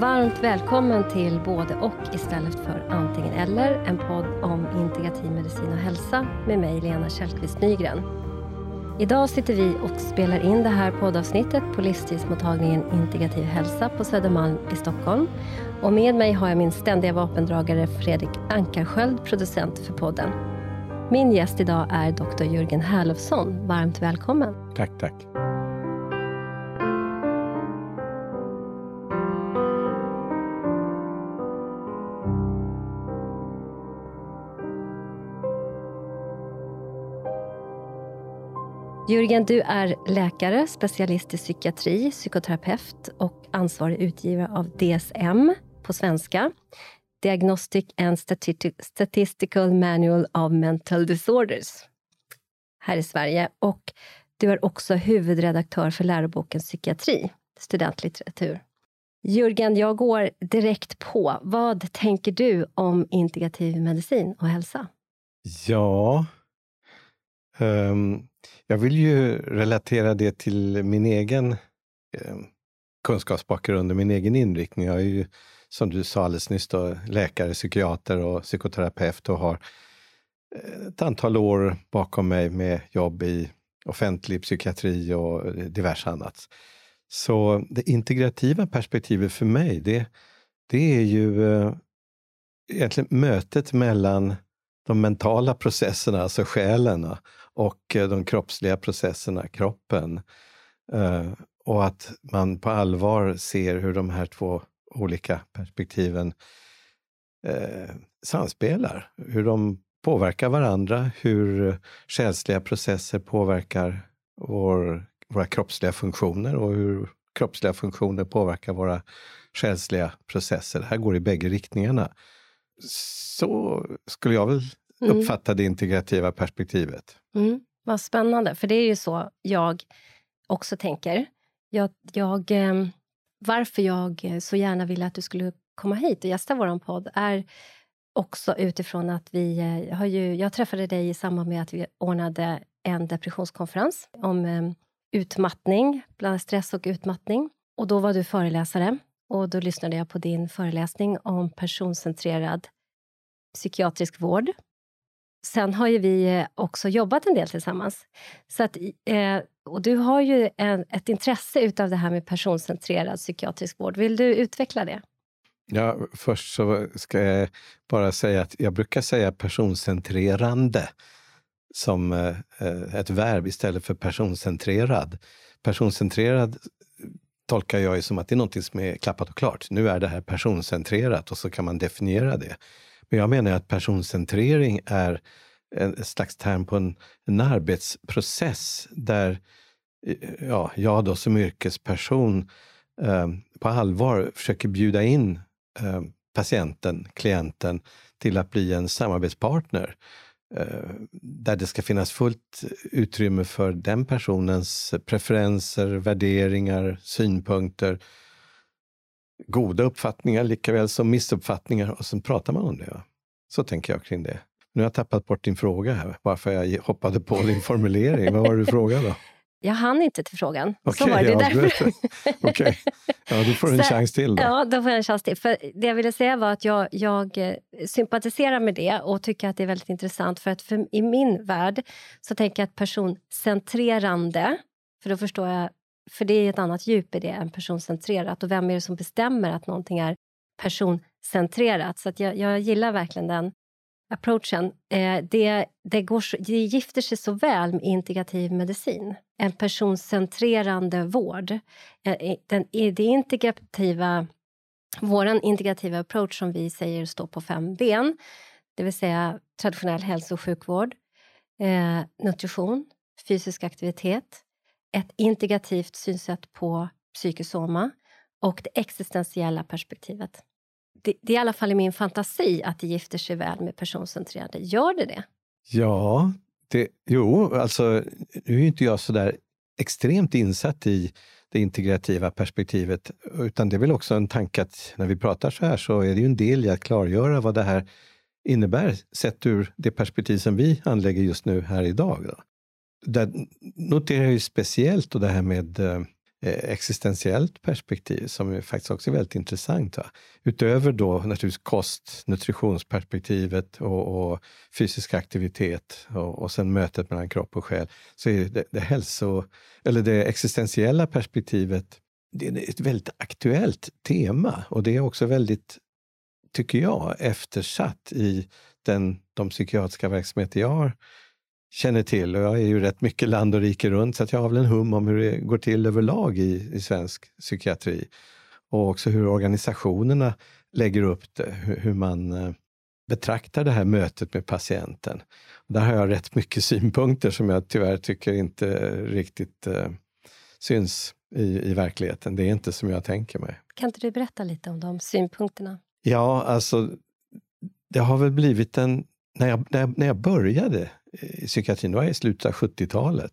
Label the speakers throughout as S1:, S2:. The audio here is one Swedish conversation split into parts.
S1: Varmt välkommen till Både och istället för antingen eller. En podd om integrativ medicin och hälsa med mig, Lena Källqvist Nygren. Idag sitter vi och spelar in det här poddavsnittet på livsstilsmottagningen Integrativ hälsa på Södermalm i Stockholm. Och med mig har jag min ständiga vapendragare Fredrik Ankarsköld, producent för podden. Min gäst idag är Dr. Jörgen Herlofsson. Varmt välkommen.
S2: Tack, tack.
S1: Jörgen, du är läkare, specialist i psykiatri, psykoterapeut och ansvarig utgivare av DSM på svenska. Diagnostic and Statistical Manual of Mental Disorders här i Sverige. Och du är också huvudredaktör för läroboken Psykiatri, studentlitteratur. Jörgen, jag går direkt på. Vad tänker du om integrativ medicin och hälsa?
S2: Ja, Ehm, jag vill ju relatera det till min egen ehm, kunskapsbakgrund och min egen inriktning. Jag är ju, som du sa alldeles nyss, då, läkare, psykiater och psykoterapeut och har eh, ett antal år bakom mig med jobb i offentlig psykiatri och diverse annat. Så det integrativa perspektivet för mig, det, det är ju eh, egentligen mötet mellan de mentala processerna, alltså själen, och eh, de kroppsliga processerna, kroppen. Eh, och att man på allvar ser hur de här två olika perspektiven eh, samspelar. Hur de påverkar varandra, hur eh, själsliga processer påverkar vår, våra kroppsliga funktioner och hur kroppsliga funktioner påverkar våra själsliga processer. Det här går i bägge riktningarna. Så skulle jag väl mm. uppfatta det integrativa perspektivet.
S1: Mm. Vad spännande, för det är ju så jag också tänker. Jag, jag, ehm, varför jag så gärna ville att du skulle komma hit och gästa vår podd är också utifrån att vi eh, har ju... Jag träffade dig i samband med att vi ordnade en depressionskonferens om um, utmattning, bland stress och utmattning. Och Då var du föreläsare och då lyssnade jag på din föreläsning om personcentrerad psykiatrisk vård Sen har ju vi eh, också jobbat en del tillsammans. Så att, eh, och du har ju en, ett intresse utav det här med personcentrerad psykiatrisk vård. Vill du utveckla det?
S2: Ja, först så ska jag bara säga att jag brukar säga personcentrerande som eh, eh ett verb istället för personcentrerad. Personcentrerad tolkar jag som att det är något som är klappat och klart. Nu är det här personcentrerat och så kan man definiera det. Men jag menar att personcentrering är en slags term på en, en arbetsprocess där eh, ja, jag då som yrkesperson eh, på allvar försöker bjuda in eh, patienten, klienten, till att bli en samarbetspartner. Eh, där det ska finnas fullt utrymme för den personens preferenser, värderingar, synpunkter, goda uppfattningar likaväl som missuppfattningar och sen pratar man om det. Så tänker jag kring det. Nu har jag tappat bort din fråga här, varför jag hoppade på din formulering. Vad var du fråga då?
S1: Jag hann inte till frågan.
S2: Okay, så var det ja, därför. okay. Ja, då får du en så, chans till. Då.
S1: Ja, då får jag en chans till. För det jag ville säga var att jag, jag eh, sympatiserar med det och tycker att det är väldigt intressant. För att för, i min värld så tänker jag att personcentrerande, för då förstår jag för det är ett annat djup i det än personcentrerat. Och vem är det som bestämmer att någonting är personcentrerat? Så jag, jag gillar verkligen den approachen. Eh, det, det, går, det gifter sig så väl med integrativ medicin. En personcentrerande vård. Eh, den, det integrativa, vår integrativa approach som vi säger står på fem ben, det vill säga traditionell hälso och sjukvård, eh, nutrition, fysisk aktivitet, ett integrativt synsätt på psykosoma och det existentiella perspektivet. Det, det, är i alla fall i min fantasi att det gifter sig väl med personcentrerade. Gör det det?
S2: Ja, det, jo, alltså nu är inte jag så där extremt insatt i det integrativa perspektivet, utan det är väl också en tanke att när vi pratar så här så är det ju en del i att klargöra vad det här innebär sett ur det perspektiv som vi anlägger just nu här idag. Då där noterar jag ju speciellt då det här med eh, existentiellt perspektiv som är faktiskt också är väldigt intressant. Va? Utöver då naturligtvis kost, nutritionsperspektivet och, och fysisk aktivitet och, och sen mötet mellan kropp och själ, så är det, det, hälso, eller det existentiella perspektivet det är ett väldigt aktuellt tema och det är också väldigt, tycker jag, eftersatt i den, de psykiatriska verksamheter jag har känner till. Och jag är ju rätt mycket land och rike runt så att jag har väl en hum om hur det går till överlag i, i svensk psykiatri. Och också hur organisationerna lägger upp det, hur, hur man eh, betraktar det här mötet med patienten. Där har jag rätt mycket synpunkter som jag tyvärr tycker inte riktigt eh, syns i, i verkligheten. Det är inte som jag tänker mig.
S1: Kan inte du berätta lite om de synpunkterna?
S2: Ja, alltså det har väl blivit en... När jag, när jag, när jag började eh, i psykiatrin, då var jag i slutet av 70-talet.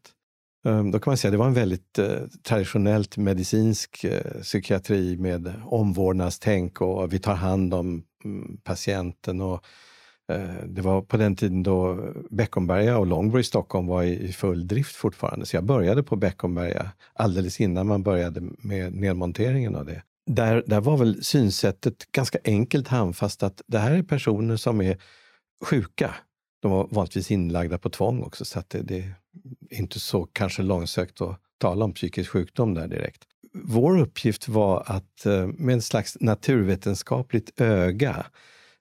S2: Ehm, då kan man säga att det var en väldigt eh, traditionellt medicinsk eh, psykiatri med omvårdnadstänk och vi tar hand om mm, patienten. Och, det var på den tiden då Beckomberga och Långbro i Stockholm var i, i full drift fortfarande. Så jag började på Beckomberga alldeles innan man började med nedmonteringen av det. Där, där var väl synsättet ganska enkelt handfast att det här är personer som är sjuka de var vanligtvis inlagda på tvång också, så att det, det är inte så kanske långsökt att tala om psykisk sjukdom där direkt. Vår uppgift var att eh, med en slags naturvetenskapligt öga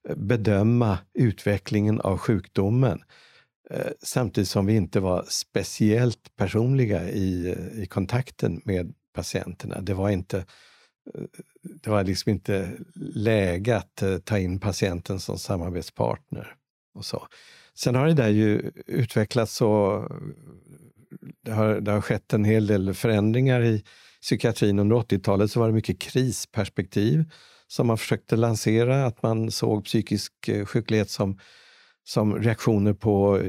S2: eh, bedöma utvecklingen av sjukdomen eh, samtidigt som vi inte var speciellt personliga i, i kontakten med patienterna. Det var inte det var liksom inte läge att ta in patienten som samarbetspartner och så. Sen har det där ju utvecklats och det har, det har skett en hel del förändringar i psykiatrin. Under 80-talet så var det mycket krisperspektiv som man försökte lansera, att man såg psykisk eh, sjuklighet som, som reaktioner på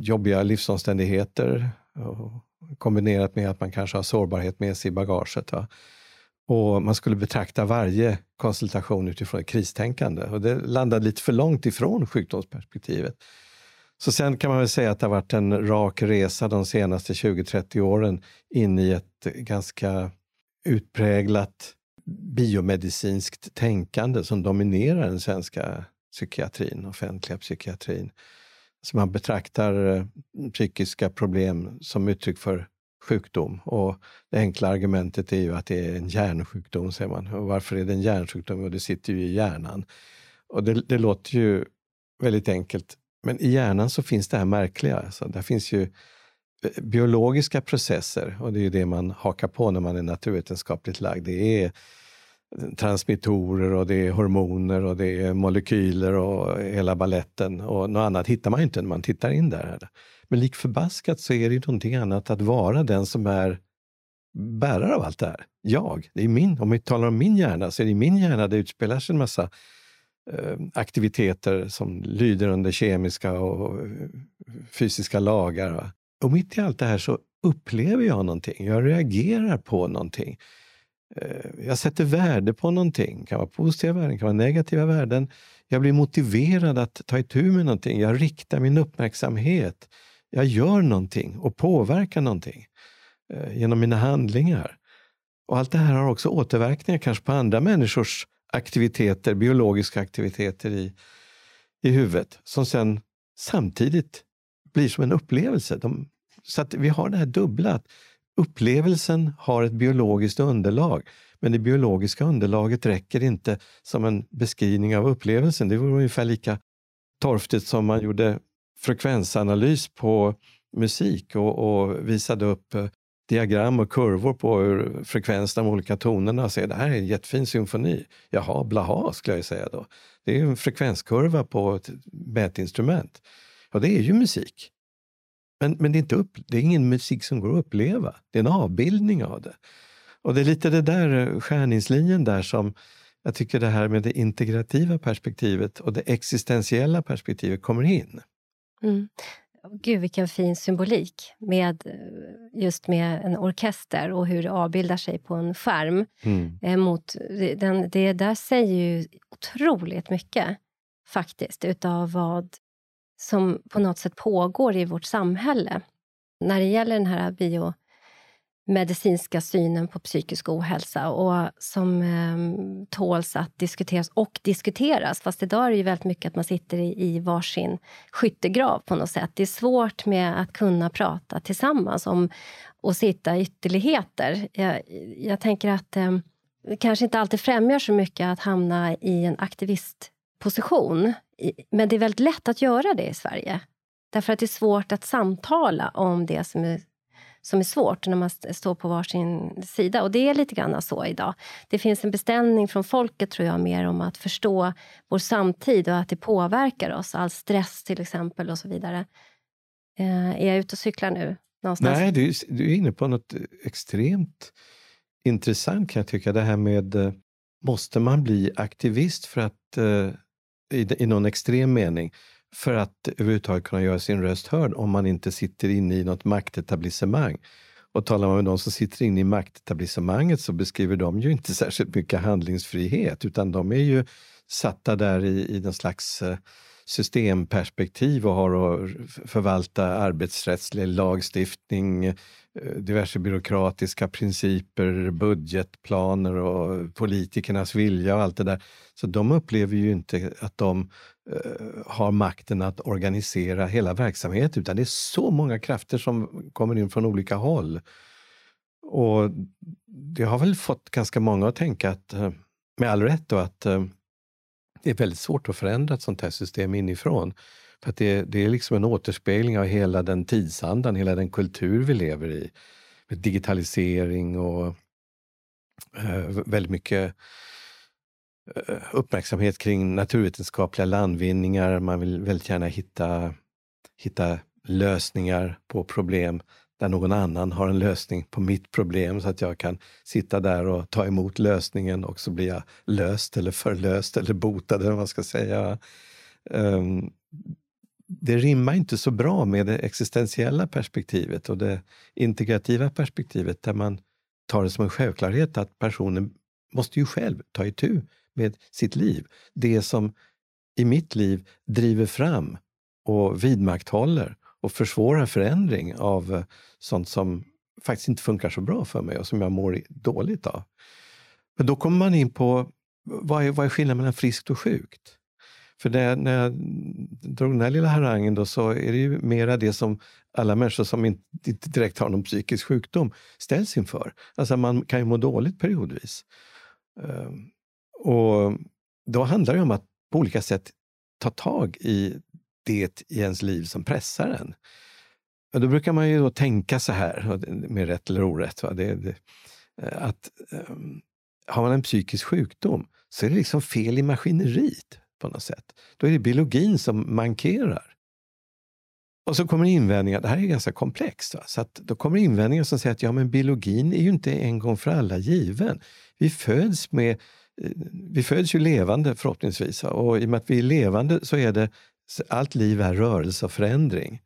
S2: jobbiga livsomständigheter kombinerat med att man kanske har sårbarhet med sig i bagaget. Va? Och man skulle betrakta varje konsultation utifrån ett kristänkande och det landade lite för långt ifrån sjukdomsperspektivet. Så sen kan man väl säga att det har varit en rak resa de senaste 20-30 åren in i ett ganska utpräglat biomedicinskt tänkande som dominerar den svenska psykiatrin, offentliga psykiatrin. Så man betraktar eh, psykiska problem som uttryck för sjukdom. Och det enkla argumentet är ju att det är en hjärnsjukdom, säger man. Och varför är det en hjärnsjukdom? Jo, det sitter ju i hjärnan. Och det, det låter ju väldigt enkelt. Men i hjärnan så finns det här märkliga. Alltså, där finns ju eh, biologiska processer och det är ju det man hakar på när man är naturvetenskapligt lagd. Det är transmittorer och det är hormoner och det är molekyler och hela balletten och något annat hittar man ju inte när man tittar in där. Men lik förbaskat så är det ju någonting annat att vara den som är bärare av allt det här. Jag, det är min, om vi talar om min hjärna så är det i min hjärna det utspelar sig en massa Eh, aktiviteter som lyder under kemiska och fysiska lagar. Och mitt i allt det här så upplever jag någonting. Jag reagerar på någonting. Eh, jag sätter värde på någonting. Det kan vara positiva värden, kan vara negativa värden. Jag blir motiverad att ta itu med någonting. Jag riktar min uppmärksamhet. Jag gör någonting och påverkar någonting eh, genom mina handlingar. Och allt det här har också återverkningar kanske på andra människors aktiviteter, biologiska aktiviteter i, i huvudet som sen samtidigt blir som en upplevelse. De, så att vi har det här dubbla. Upplevelsen har ett biologiskt underlag, men det biologiska underlaget räcker inte som en beskrivning av upplevelsen. Det vore ungefär lika torftigt som man gjorde frekvensanalys på musik och, och visade upp eh, diagram och kurvor på hur frekvensen av olika tonerna ser. Det här är en jättefin symfoni. Jaha, blaha skulle jag säga då. Det är en frekvenskurva på ett mätinstrument. Ja, det är ju musik. Men, men det, är inte upp, det är ingen musik som går att uppleva. Det är en avbildning av det. Och det är lite det där eh, skärningslinjen där som jag tycker det här med det integrativa perspektivet och det existentiella perspektivet kommer in.
S1: Mm. Gud, vilken fin symbolik med just med en orkester och hur det avbildar sig på en skärm. Mm. Eh, mot, den, det där säger ju otroligt mycket faktiskt utav vad som på något sätt pågår i vårt samhälle. När det gäller den här medicinska synen på psykisk ohälsa och som eh, tåls att diskuteras och diskuteras. Fast idag är det ju väldigt mycket att man sitter i, i varsin skyttegrav på något sätt. Det är svårt med att kunna prata tillsammans om och sitta i ytterligheter. Jag, jag tänker att eh, det kanske inte alltid främjar så mycket att hamna i en aktivistposition. Men det är väldigt lätt att göra det i Sverige. Därför att det är svårt att samtala om det som är som är svårt när man står på varsin sida. Och det är lite grann så idag. Det finns en beställning från folket tror jag mer om att förstå vår samtid och att det påverkar oss. All stress till exempel och så vidare. Eh, är jag ute och cyklar nu? Någonstans?
S2: Nej, du, du är inne på något extremt intressant kan jag tycka. Det här med, eh, måste man bli aktivist för att, eh, i, i någon extrem mening, för att överhuvudtaget kunna göra sin röst hörd om man inte sitter inne i något maktetablissemang. Och talar man med de som sitter inne i maktetablissemanget så beskriver de ju inte särskilt mycket handlingsfrihet utan de är ju satta där i, i någon slags eh, systemperspektiv och har att förvalta arbetsrättslig lagstiftning, eh, diverse byråkratiska principer, budgetplaner och politikernas vilja och allt det där. Så de upplever ju inte att de eh, har makten att organisera hela verksamheten utan det är så många krafter som kommer in från olika håll. Och det har väl fått ganska många att tänka att, eh, med all rätt, då, att det är väldigt svårt att förändra ett sånt här system inifrån. För att det, det är liksom en återspegling av hela den tidsandan, hela den kultur vi lever i. Med digitalisering och eh, väldigt mycket eh, uppmärksamhet kring naturvetenskapliga landvinningar. Man vill väldigt gärna hitta, hitta lösningar på problem där någon annan har en lösning på mitt problem så att jag kan sitta där och ta emot lösningen och så blir jag löst eller förlöst eller botad eller vad man ska säga. Um, det rimmar inte så bra med det existentiella perspektivet och det integrativa perspektivet där man tar det som en självklarhet att personen måste ju själv ta itu med sitt liv. Det som i mitt liv driver fram och vidmakthåller och försvårar förändring av eh, sånt som faktiskt inte funkar så bra för mig och som jag mår dåligt av. Men då kommer man in på vad är, vad är skillnaden mellan friskt och sjukt? För det, när jag drog den här lilla harangen då, så är det ju mera det som alla människor som inte, inte direkt har någon psykisk sjukdom ställs inför. Alltså man kan ju må dåligt periodvis. Ehm, och då handlar det om att på olika sätt ta tag i det i ens liv som pressar en. Och då brukar man ju då tänka så här, med rätt eller orätt, va? Det, det, eh, att um, har man en psykisk sjukdom så är det liksom fel i maskineriet på något sätt. Då är det biologin som mankerar. Och så kommer invändningar, det här är ganska komplext, va? så att då kommer invändningar som säger att ja, men biologin är ju inte en gång för alla given. Vi föds med eh, vi föds ju levande förhoppningsvis och i och med att vi är levande så är det allt liv är rörelse och förändring.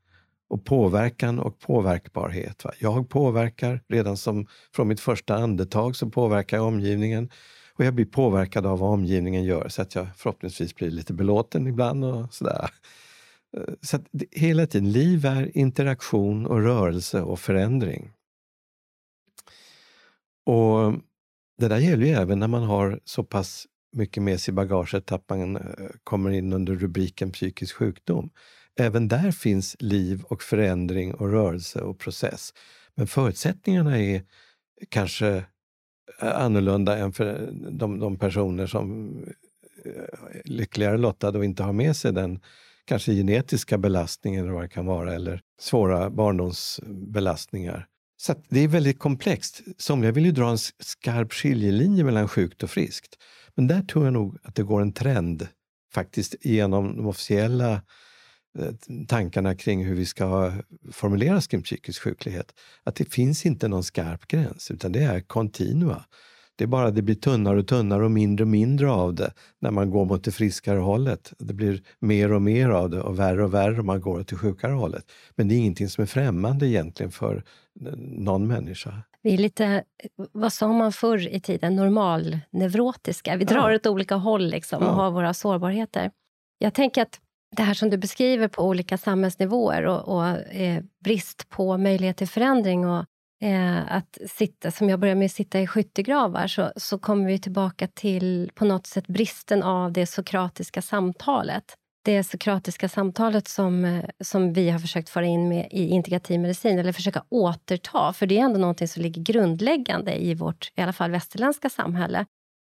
S2: Och påverkan och påverkbarhet. Va? Jag påverkar, redan som från mitt första andetag så påverkar jag omgivningen. Och jag blir påverkad av vad omgivningen gör så att jag förhoppningsvis blir lite belåten ibland. och sådär. Eh, så att hela tiden, liv är interaktion och rörelse och förändring. Och Det där gäller ju även när man har så pass mycket med sig i bagaget att man eh, kommer in under rubriken psykisk sjukdom. Även där finns liv och förändring och rörelse och process. Men förutsättningarna är kanske eh, annorlunda än för eh, de, de personer som är lyckligare lottade och inte har med sig den kanske genetiska belastningen eller vad det kan vara, eller svåra barndomsbelastningar. Så det är väldigt komplext. Somliga vill ju dra en skarp skiljelinje mellan sjukt och friskt. Men där tror jag nog att det går en trend faktiskt genom de officiella eh, tankarna kring hur vi ska formulera kring psykisk sjuklighet. Att det finns inte någon skarp gräns utan det är kontinua. Det är bara det blir tunnare och tunnare och mindre och mindre av det när man går mot det friskare hållet. Det blir mer och mer av det och värre och värre om man går åt det sjukare hållet. Men det är ingenting som är främmande egentligen för någon människa.
S1: Vi är lite, vad sa man förr i tiden, normalneurotiska. Vi drar ja. åt olika håll liksom ja. och har våra sårbarheter. Jag tänker att det här som du beskriver på olika samhällsnivåer och, och eh, brist på möjlighet till förändring och eh, att sitta, som jag började med att sitta i skyttegravar, så, så kommer vi tillbaka till på något sätt bristen av det sokratiska samtalet. Det sokratiska samtalet som, eh, som vi har försökt föra in med i integrativ medicin, eller försöka återta, för det är ändå någonting som ligger grundläggande i vårt, i alla fall västerländska samhälle.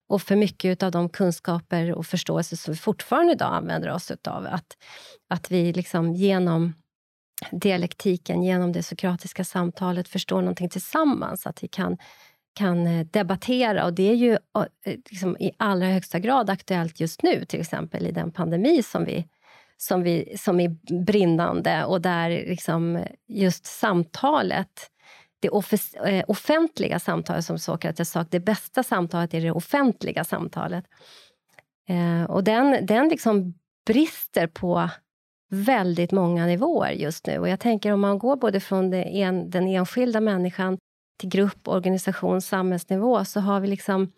S1: Och för mycket av de kunskaper och förståelser som vi fortfarande idag använder oss av. Att, att vi liksom genom dialektiken, genom det sokratiska samtalet förstår någonting tillsammans. Att vi kan, kan eh, debattera. Och det är ju eh, liksom i allra högsta grad aktuellt just nu, till exempel i den pandemi som vi som, vi, som är brinnande och där liksom just samtalet det eh, offentliga samtalet, som Sokrates sa, det bästa samtalet är det offentliga samtalet. Eh, och den, den liksom brister på väldigt många nivåer just nu. Och jag tänker om man går både från en, den enskilda människan till grupp, organisation, samhällsnivå, så har vi liksom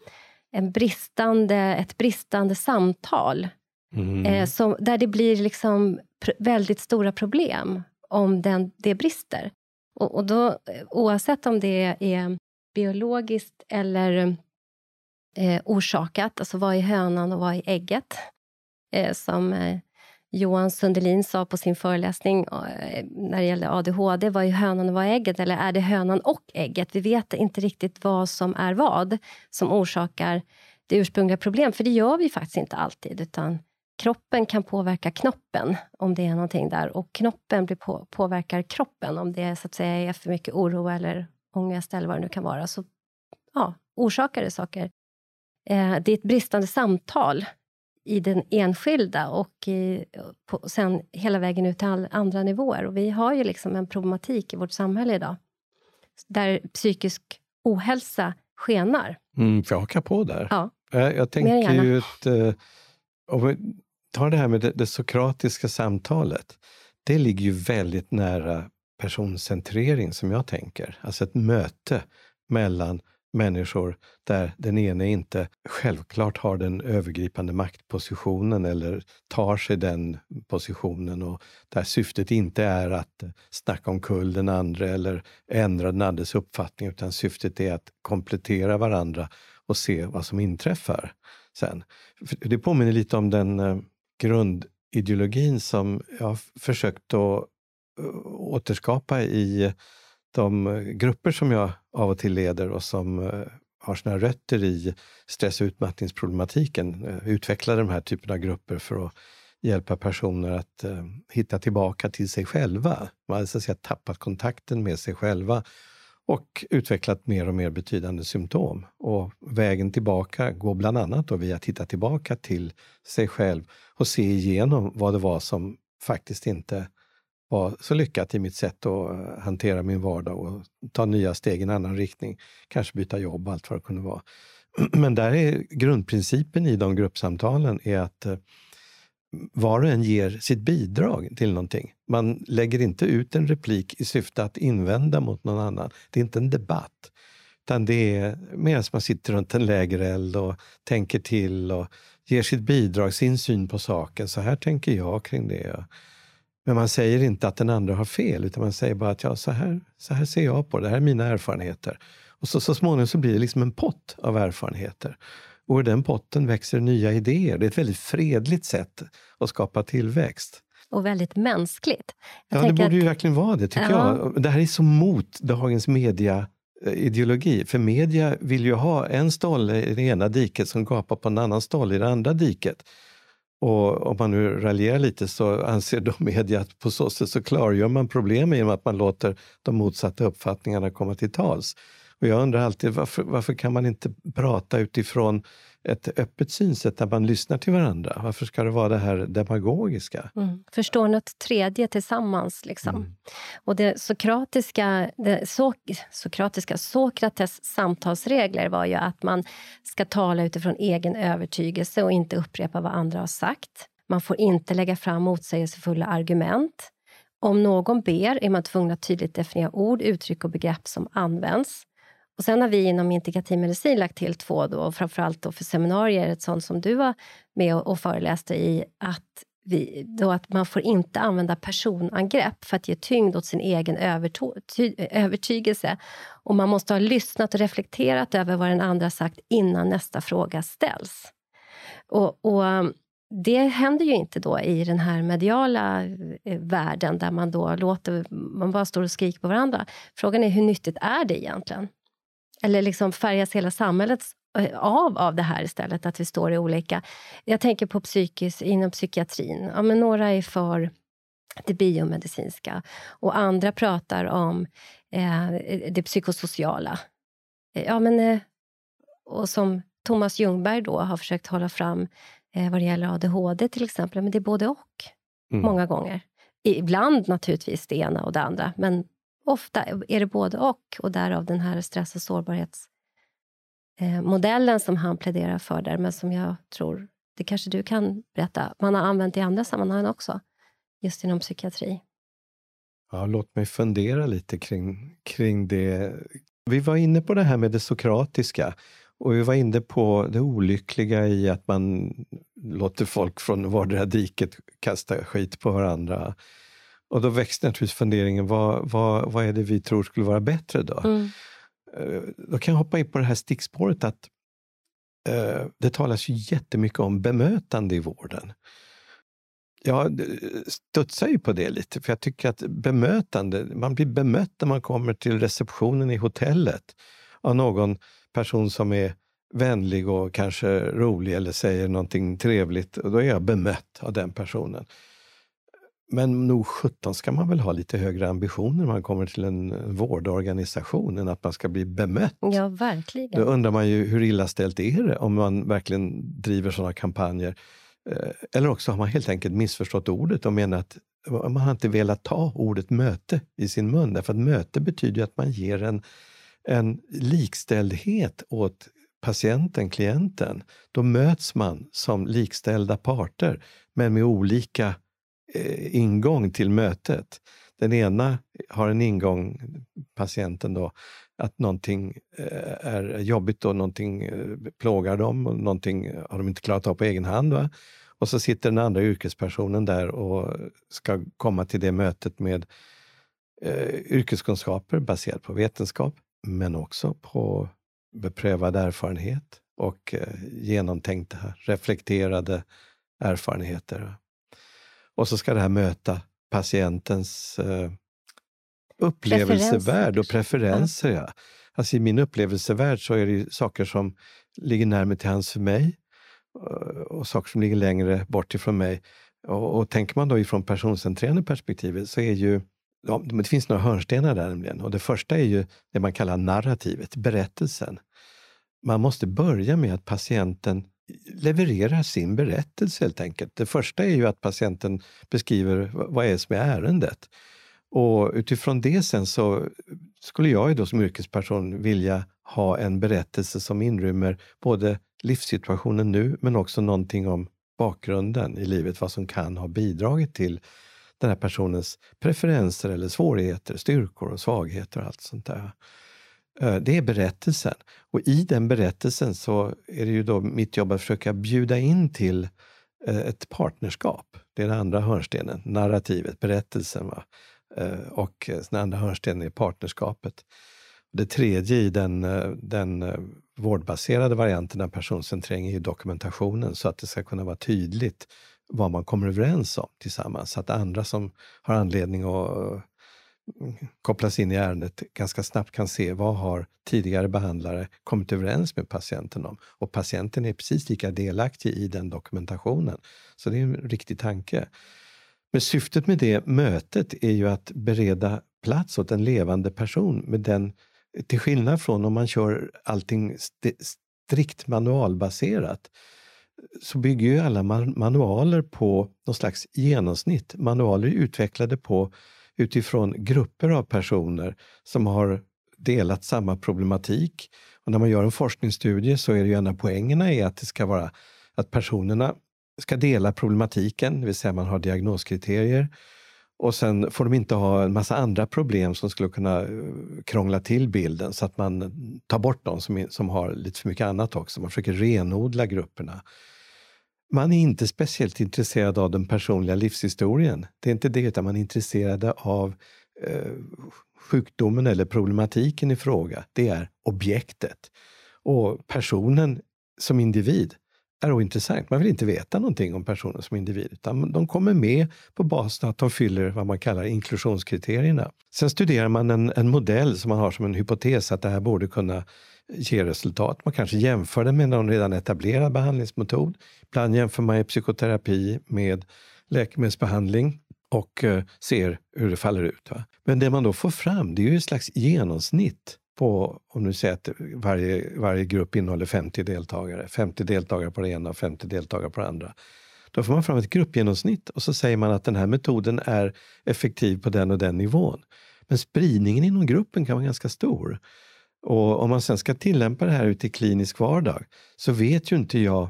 S1: en bristande, ett bristande samtal. Mm. Eh, som, där det blir liksom väldigt stora problem om den, det brister. Och, och då, oavsett om det är biologiskt eller eh, orsakat, alltså vad är hönan och vad är ägget? Eh, som eh, Johan Sundelin sa på sin föreläsning eh, när det gällde ADHD, var ju hönan och var ägget? Eller är det hönan och ägget? Vi vet inte riktigt vad som är vad som orsakar det ursprungliga problemet, för det gör vi faktiskt inte alltid, utan kroppen kan påverka knoppen om det är någonting där och knoppen blir på, påverkar kroppen om det så att säga är för mycket oro eller ångest eller vad det nu kan vara. Så ja, orsakar det saker. Eh, det är ett bristande samtal i den enskilda och i, på, sen hela vägen ut till all, andra nivåer. Och vi har ju liksom en problematik i vårt samhälle idag där psykisk ohälsa skenar.
S2: Mm, får jag haka på där?
S1: Ja.
S2: Jag, jag tänker ju att eh, om ta det här med det, det sokratiska samtalet. Det ligger ju väldigt nära personcentrering som jag tänker. Alltså ett möte mellan människor där den ene inte självklart har den övergripande maktpositionen eller tar sig den positionen och där syftet inte är att snacka omkull den andra eller ändra den andres uppfattning utan syftet är att komplettera varandra och se vad som inträffar sen. Det påminner lite om den eh, grundideologin som jag har försökt att eh, återskapa i de eh, grupper som jag av och till leder och som eh, har sina rötter i stress och utmattningsproblematiken. Eh, utvecklade den de här typen av grupper för att hjälpa personer att hitta tillbaka till sig själva. Man har så att säga, tappat kontakten med sig själva och utvecklat mer och mer betydande symptom. Och vägen tillbaka går bland annat då via att hitta tillbaka till sig själv och se igenom vad det var som faktiskt inte var så lyckat i mitt sätt att eh, hantera min vardag och ta nya steg i en annan riktning. Kanske byta jobb, allt vad det kunde vara. Men där är grundprincipen i de gruppsamtalen är att eh, var och en ger sitt bidrag till någonting. Man lägger inte ut en replik i syfte att invända mot någon annan. Det är inte en debatt. Utan det är medan man sitter runt en lägereld och tänker till och ger sitt bidrag, sin syn på saken. Så här tänker jag kring det. Men man säger inte att den andra har fel, utan man säger bara att ja, så, här, så här ser jag på det, det här är mina erfarenheter. Och så, så småningom så blir det liksom en pott av erfarenheter. Och ur den potten växer nya idéer. Det är ett väldigt fredligt sätt att skapa tillväxt.
S1: Och väldigt mänskligt.
S2: Jag ja, det borde att... ju verkligen vara det, tycker ja. jag. Det här är så mot dagens media ideologi. För media vill ju ha en stolle i det ena diket som gapar på en annan stolle i det andra diket. Och om man nu raljerar lite så anser de media att på så sätt så klargör man problemen genom att man låter de motsatta uppfattningarna komma till tals. Och jag undrar alltid varför, varför kan man inte prata utifrån ett öppet synsätt där man lyssnar till varandra? Varför ska det vara det här demagogiska?
S1: Mm. Förstår något tredje tillsammans. Liksom. Mm. Och det sokratiska, det so sokratiska Sokrates samtalsregler var ju att man ska tala utifrån egen övertygelse och inte upprepa vad andra har sagt. Man får inte lägga fram motsägelsefulla argument. Om någon ber är man tvungen att tydligt definiera ord, uttryck och begrepp som används. Och sen har vi inom integrativ medicin lagt till två, då, och framförallt då för seminarier, ett sånt som du var med och, föreläste i, att vi, då att man får inte använda personangrepp för att ge tyngd åt sin egen övertygelse. Och man måste ha lyssnat och reflekterat över vad den andra sagt innan nästa fråga ställs. Och, och det händer ju inte då i den här mediala eh, världen där man då låter, man bara står och skriker på varandra. Frågan är hur nyttigt är det egentligen? Eller liksom färgas hela samhället eh, av, av det här istället, att vi står i olika... Jag tänker på psykis, inom psykiatrin. Ja, men några är för det biomedicinska och andra pratar om eh, det psykosociala. Ja, men, eh, och som Thomas Ljungberg då har försökt hålla fram eh, vad det gäller ADHD till exempel, men det är både och. Mm. Många gånger. Ibland naturligtvis det ena och det andra, men ofta är det både och. Och därav den här stress och sårbarhetsmodellen eh, som han pläderar för där, men som jag tror, det kanske du kan berätta, man har använt i andra sammanhang också, just inom psykiatri.
S2: Ja, låt mig fundera lite kring, kring det. Vi var inne på det här med det sokratiska. Och vi var inne på det olyckliga i att man låter folk från vardera diket kasta skit på varandra. Och då växte naturligtvis funderingen, vad, vad, vad är det vi tror skulle vara bättre då? Mm. Eh, då kan jag hoppa in på det här stickspåret att uh, det talas ju jättemycket om bemötande i vården. Jag studsar ju på det lite, för jag tycker att bemötande, man blir bemött när man kommer till receptionen i hotellet av någon person som är vänlig och kanske rolig eller säger någonting trevligt, och då är jag bemött av den personen. Men nog sjutton ska man väl ha lite högre ambitioner när man kommer till en vårdorganisation än att man ska bli bemött.
S1: Ja, verkligen.
S2: Då undrar man ju hur illa ställt är det om man verkligen driver sådana kampanjer. Eh, eller också har man helt enkelt missförstått ordet och menar att man har inte velat ta ordet möte i sin mun. Därför att möte betyder att man ger en en likställdhet åt patienten, klienten, då möts man som likställda parter, men med olika eh, ingång till mötet. Den ena har en ingång, patienten då, att någonting eh, är jobbigt och någonting eh, plågar dem och någonting har de inte klarat av på egen hand. Va? Och så sitter den andra yrkespersonen där och ska komma till det mötet med eh, yrkeskunskaper baserat på vetenskap men också på beprövad erfarenhet och eh, genomtänkta, reflekterade erfarenheter. Och så ska det här möta patientens eh, upplevelsevärld och preferenser. Ja. Alltså I min upplevelsevärld så är det saker som ligger närmare till hands för mig eh, och saker som ligger längre bort ifrån mig. Och, och tänker man då ifrån personcentrerande perspektivet så är ju Ja, det finns några hörnstenar där nämligen. Och det första är ju det man kallar narrativet, berättelsen. Man måste börja med att patienten levererar sin berättelse helt enkelt. Det första är ju att patienten beskriver vad är som är ärendet. Och utifrån det sen så skulle jag ju då som yrkesperson vilja ha en berättelse som inrymmer både livssituationen nu men också någonting om bakgrunden i livet, vad som kan ha bidragit till den här personens preferenser eller svårigheter, styrkor och svagheter och allt sånt där. Eh, det är berättelsen. Och i den berättelsen så är det ju då mitt jobb att försöka bjuda in till eh, ett partnerskap. Det är den andra hörnstenen, narrativet, berättelsen. Va? Eh, och den andra hörnstenen är partnerskapet. Det tredje i den, den vårdbaserade varianten av personcentrering är dokumentationen så att det ska kunna vara tydligt vad man kommer överens om tillsammans. Så att andra som har anledning att kopplas in i ärendet ganska snabbt kan se vad har tidigare behandlare kommit överens med patienten om. Och patienten är precis lika delaktig i den dokumentationen. Så det är en riktig tanke. Men syftet med det mötet är ju att bereda plats åt en levande person med den, till skillnad från om man kör allting strikt manualbaserat så bygger ju alla manualer på någon slags genomsnitt. Manualer är utvecklade på utifrån grupper av personer som har delat samma problematik. Och när man gör en forskningsstudie så är det ju en av poängerna är att det ska vara att personerna ska dela problematiken, det vill säga man har diagnoskriterier. Och sen får de inte ha en massa andra problem som skulle kunna eh, krångla till bilden så att man tar bort de som, som har lite för mycket annat också. Man försöker renodla grupperna man är inte speciellt intresserad av den personliga livshistorien. Det är inte det, utan man är intresserad av eh, sjukdomen eller problematiken i fråga. Det är objektet. Och personen som individ är ointressant. Man vill inte veta någonting om personen som individ, utan de kommer med på basis av att de fyller vad man kallar inklusionskriterierna. Sen studerar man en, en modell som man har som en hypotes att det här borde kunna ger resultat. Man kanske jämför den med någon redan etablerad behandlingsmetod. Ibland jämför man psykoterapi med läkemedelsbehandling och eh, ser hur det faller ut. Va? Men det man då får fram det är ju ett slags genomsnitt på, om du säger att varje, varje grupp innehåller 50 deltagare, 50 deltagare på det ena och 50 deltagare på det andra. Då får man fram ett gruppgenomsnitt och så säger man att den här metoden är effektiv på den och den nivån. Men spridningen inom gruppen kan vara ganska stor. Och om man sen ska tillämpa det här ute i klinisk vardag så vet ju inte jag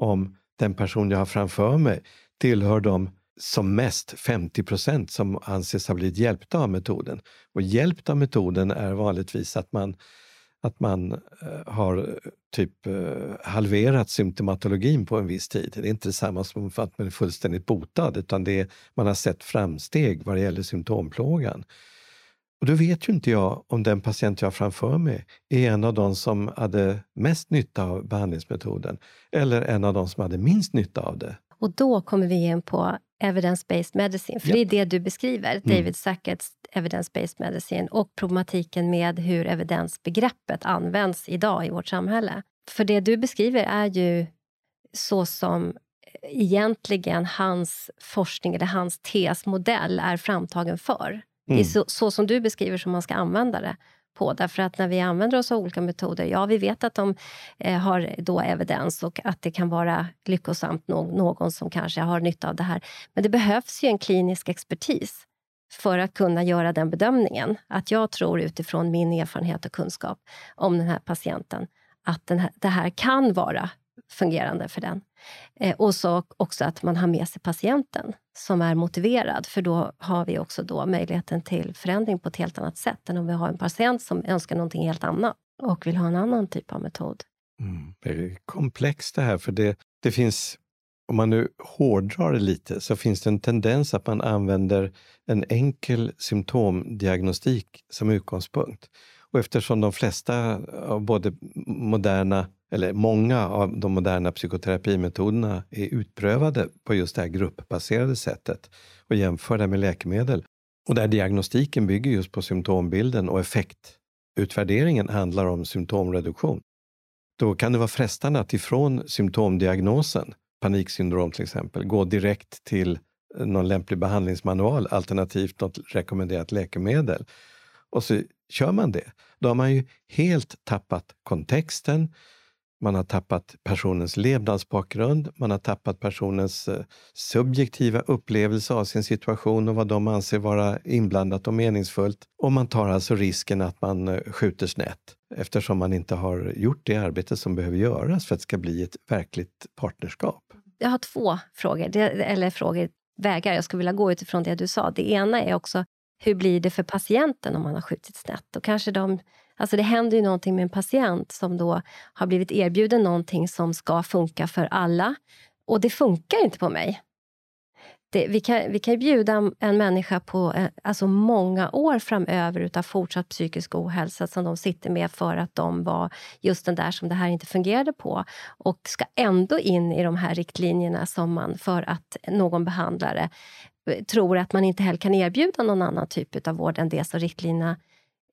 S2: om den person jag har framför mig tillhör de som mest 50 procent som anses ha blivit hjälpta av metoden. Och hjälpt av metoden är vanligtvis att man, att man eh, har eh, typ eh, halverat symptomatologin på en viss tid. Det är inte detsamma som att man är fullständigt botad utan det är, man har sett framsteg vad det gäller symptomplågan. Och då vet ju inte jag om den patient jag har framför mig är en av de som hade mest nytta av behandlingsmetoden eller en av de som hade minst nytta av det.
S1: Och då kommer vi in på evidence-based medicine, för yep. det är det du beskriver, mm. David Sackett's evidence-based medicine och problematiken med hur evidensbegreppet används idag i vårt samhälle. För det du beskriver är ju så som egentligen hans forskning eller hans tesmodell är framtagen för. Mm. Det är mm. så, så, som du beskriver som man ska använda det på. Därför att när vi använder oss av olika metoder, ja vi vet att de eh, har då evidens och att det kan vara lyckosamt no någon som kanske har nytta av det här. Men det behövs ju en klinisk expertis för att kunna göra den bedömningen. Att jag tror utifrån min erfarenhet och kunskap om den här patienten att den här, det här kan vara fungerande för den. Eh, och så också att man har med sig patienten som är motiverad, för då har vi också då möjligheten till förändring på ett helt annat sätt än om vi har en patient som önskar någonting helt annat och vill ha en annan typ av metod.
S2: Mm, det är komplext det här, för det, det finns om man nu hårdrar det lite så finns det en tendens att man använder en enkel symptomdiagnostik som utgångspunkt. Och eftersom de flesta av både moderna eller många av de moderna psykoterapimetoderna är utprövade på just det här gruppbaserade sättet och jämförda med läkemedel. Och där diagnostiken bygger just på symptombilden och effektutvärderingen handlar om symptomreduktion. Då kan det vara frestande att ifrån symptomdiagnosen, paniksyndrom till exempel, gå direkt till någon lämplig behandlingsmanual alternativt något rekommenderat läkemedel. Och så kör man det. Då har man ju helt tappat kontexten, man har tappat personens levnadsbakgrund, man har tappat personens eh, subjektiva upplevelse av sin situation och vad de anser vara inblandat och meningsfullt. Och man tar alltså risken att man eh, skjuter snett eftersom man inte har gjort det arbete som behöver göras för att det ska bli ett verkligt partnerskap.
S1: Jag har två frågor, eller frågor, vägar jag skulle vilja gå utifrån det du sa. Det ena är också, hur blir det för patienten om man har skjutit snett? Och kanske de Alltså det händer ju någonting med en patient som då har blivit erbjuden någonting som ska funka för alla. Och det funkar inte på mig. Det, vi, kan, vi kan bjuda en människa på eh, alltså många år framöver utav fortsatt psykisk ohälsa som de sitter med för att de var just den där som det här inte fungerade på och ska ändå in i de här riktlinjerna som man för att någon behandlare tror att man inte heller kan erbjuda någon annan typ av vård än det som riktlinjerna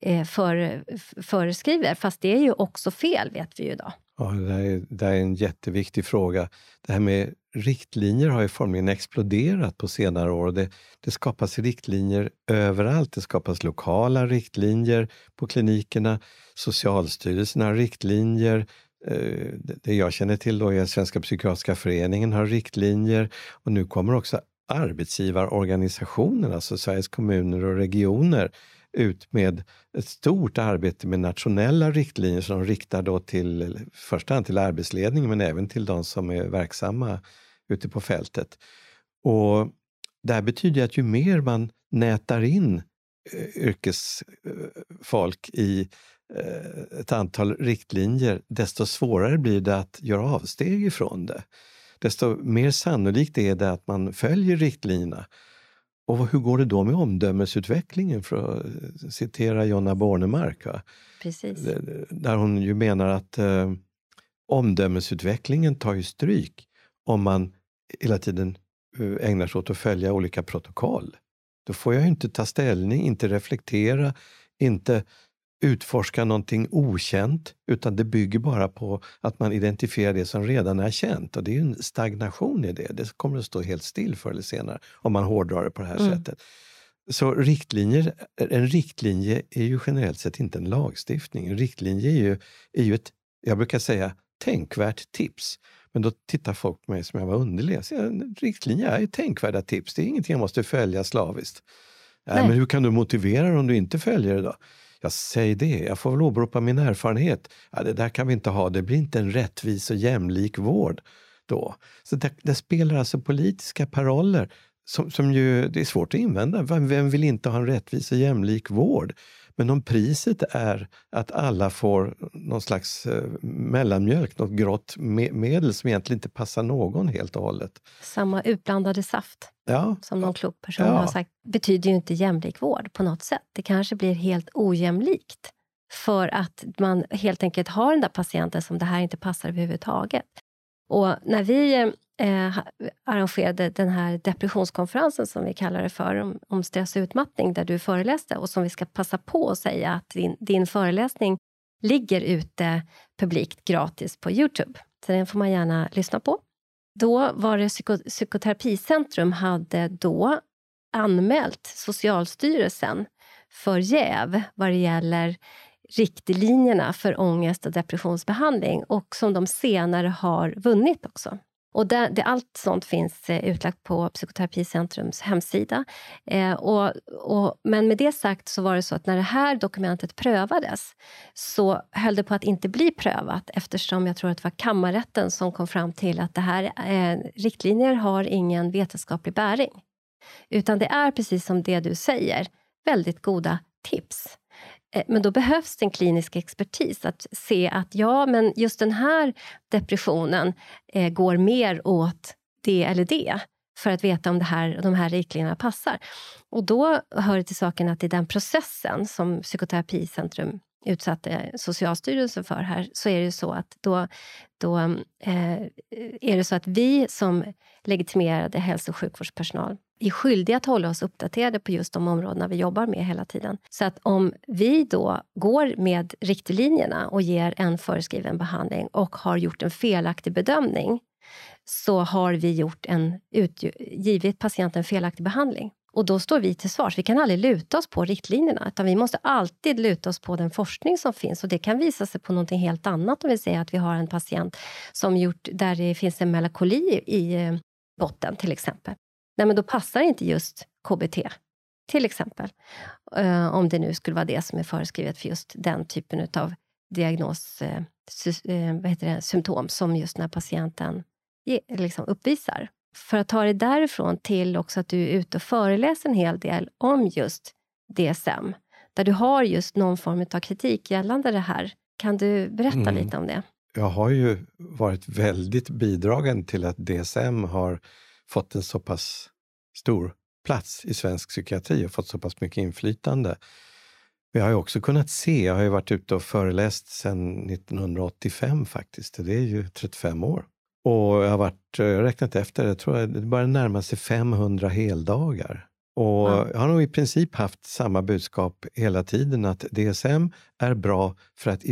S1: eh, för, föreskriver. Fast det är ju också fel, vet vi ju idag.
S2: Ja, det, är, det är en jätteviktig fråga. Det här med riktlinjer har ju formligen exploderat på senare år. Det, det skapas riktlinjer överallt. Det skapas lokala riktlinjer på klinikerna. Socialstyrelsen har riktlinjer. Eh, det jag känner till då är Svenska psykiatriska föreningen har riktlinjer och nu kommer också arbetsgivarorganisationerna, alltså Sveriges kommuner och regioner, ut med ett stort arbete med nationella riktlinjer som de riktar då till första hand till arbetsledningen men även till de som är verksamma ute på fältet. Och det här betyder att ju mer man nätar in eh, yrkesfolk eh, i eh, ett antal riktlinjer, desto svårare blir det att göra avsteg ifrån det desto mer sannolikt är det att man följer riktlinjerna. Och hur går det då med omdömesutvecklingen, för att citera Jonna Bornemark? Va?
S1: Precis.
S2: Där hon ju menar att eh, omdömesutvecklingen tar ju stryk om man hela tiden eh, ägnar sig åt att följa olika protokoll. Då får jag inte ta ställning, inte reflektera, inte utforska någonting okänt, utan det bygger bara på att man identifierar det som redan är känt. Och det är en stagnation i det. Det kommer att stå helt still förr eller senare om man hårdrar det på det här mm. sättet. Så riktlinjer, en riktlinje är ju generellt sett inte en lagstiftning. En riktlinje är ju, är ju ett, jag brukar säga, tänkvärt tips. Men då tittar folk på mig som jag var underlig. Riktlinjer är tänkvärda tips, det är ingenting jag måste följa slaviskt. Nej. men hur kan du motivera det om du inte följer det då? Jag säg det. Jag får väl åberopa min erfarenhet. Ja, det där kan vi inte ha. Det blir inte en rättvis och jämlik vård då. Så det, det spelar alltså politiska paroller som, som ju, det är svårt att invända. Vem vill inte ha en rättvis och jämlik vård? Men om priset är att alla får någon slags eh, mellanmjölk, något grått medel som egentligen inte passar någon helt och hållet.
S1: Samma utblandade saft, ja. som någon klok person ja. har sagt, betyder ju inte jämlik vård på något sätt. Det kanske blir helt ojämlikt för att man helt enkelt har den där patienten som det här inte passar överhuvudtaget. Och när vi eh, arrangerade den här depressionskonferensen som vi kallar det för, om, om stress och utmattning, där du föreläste och som vi ska passa på att säga att din, din föreläsning ligger ute publikt gratis på Youtube. Så den får man gärna lyssna på. Då var det Psyko Psykoterapicentrum hade då anmält Socialstyrelsen för jäv vad det gäller riktlinjerna för ångest och depressionsbehandling och som de senare har vunnit också. Och det, det, allt sånt finns eh, utlagt på Psykoterapicentrums hemsida. Eh, och, och, men med det sagt så var det så att när det här dokumentet prövades så höll det på att inte bli prövat eftersom jag tror att det var kammarrätten som kom fram till att det här eh, riktlinjer har ingen vetenskaplig bäring. Utan det är precis som det du säger, väldigt goda tips. Eh, men då behövs det en klinisk expertis att se att ja, men just den här depressionen eh, går mer åt det eller det för att veta om det här, de här riktlinjerna passar. Och då hör det till saken att i den processen som Psykoterapicentrum utsatte Socialstyrelsen för här, så är det så att då, då eh, är det så att vi som legitimerade hälso och sjukvårdspersonal är skyldiga att hålla oss uppdaterade på just de områdena vi jobbar med hela tiden. Så att om vi då går med riktlinjerna och ger en föreskriven behandling och har gjort en felaktig bedömning så har vi gjort en, givit patienten felaktig behandling. Och då står vi till svars. Vi kan aldrig luta oss på riktlinjerna, utan vi måste alltid luta oss på den forskning som finns. Och det kan visa sig på något helt annat om vi säger att vi har en patient som gjort, där det finns en melankoli i eh, botten till exempel. Nej, men då passar inte just KBT, till exempel. Uh, om det nu skulle vara det som är föreskrivet för just den typen av diagnos, uh, uh, vad heter det, symptom som just när patienten ge, liksom uppvisar. För att ta det därifrån till också att du är ute och föreläser en hel del om just DSM, där du har just någon form av kritik gällande det här. Kan du berätta mm. lite om det?
S2: Jag har ju varit väldigt bidragande till att DSM har fått en så pass stor plats i svensk psykiatri och fått så pass mycket inflytande. Vi har ju också kunnat se, jag har ju varit ute och föreläst sedan 1985 faktiskt, det är ju 35 år. Och jag har varit, jag har räknat efter, jag tror det börjar närma sig 500 heldagar. Och ja. jag har nog i princip haft samma budskap hela tiden, att DSM är bra för att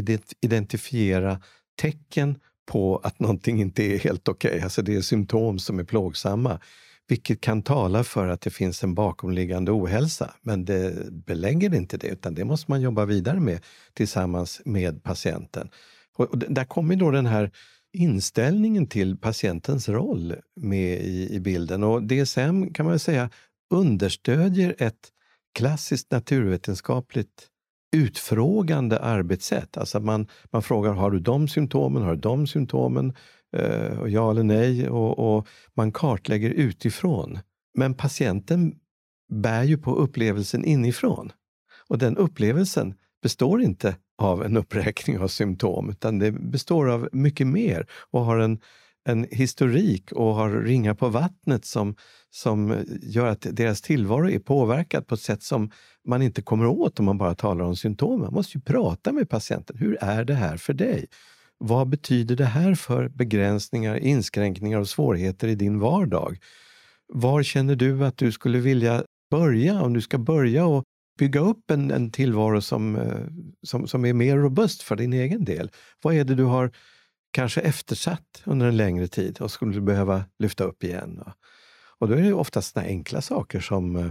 S2: identifiera tecken på att någonting inte är helt okej. Okay. Alltså det är symptom som är plågsamma, vilket kan tala för att det finns en bakomliggande ohälsa. Men det belägger inte det, utan det måste man jobba vidare med tillsammans med patienten. Och där kommer då den här inställningen till patientens roll med i, i bilden. Och DSM kan man säga understödjer ett klassiskt naturvetenskapligt utfrågande arbetssätt. Alltså man, man frågar, har du de symptomen? Har du de symptomen? Eh, och ja eller nej. Och, och, man kartlägger utifrån. Men patienten bär ju på upplevelsen inifrån. Och den upplevelsen består inte av en uppräkning av symptom, utan det består av mycket mer och har en en historik och har ringar på vattnet som, som gör att deras tillvaro är påverkad på ett sätt som man inte kommer åt om man bara talar om symptomen. Man måste ju prata med patienten. Hur är det här för dig? Vad betyder det här för begränsningar, inskränkningar och svårigheter i din vardag? Var känner du att du skulle vilja börja, om du ska börja och bygga upp en, en tillvaro som, eh, som, som är mer robust för din egen del? Vad är det du har kanske eftersatt under en längre tid och skulle behöva lyfta upp igen? Och då är det oftast såna enkla saker som eh,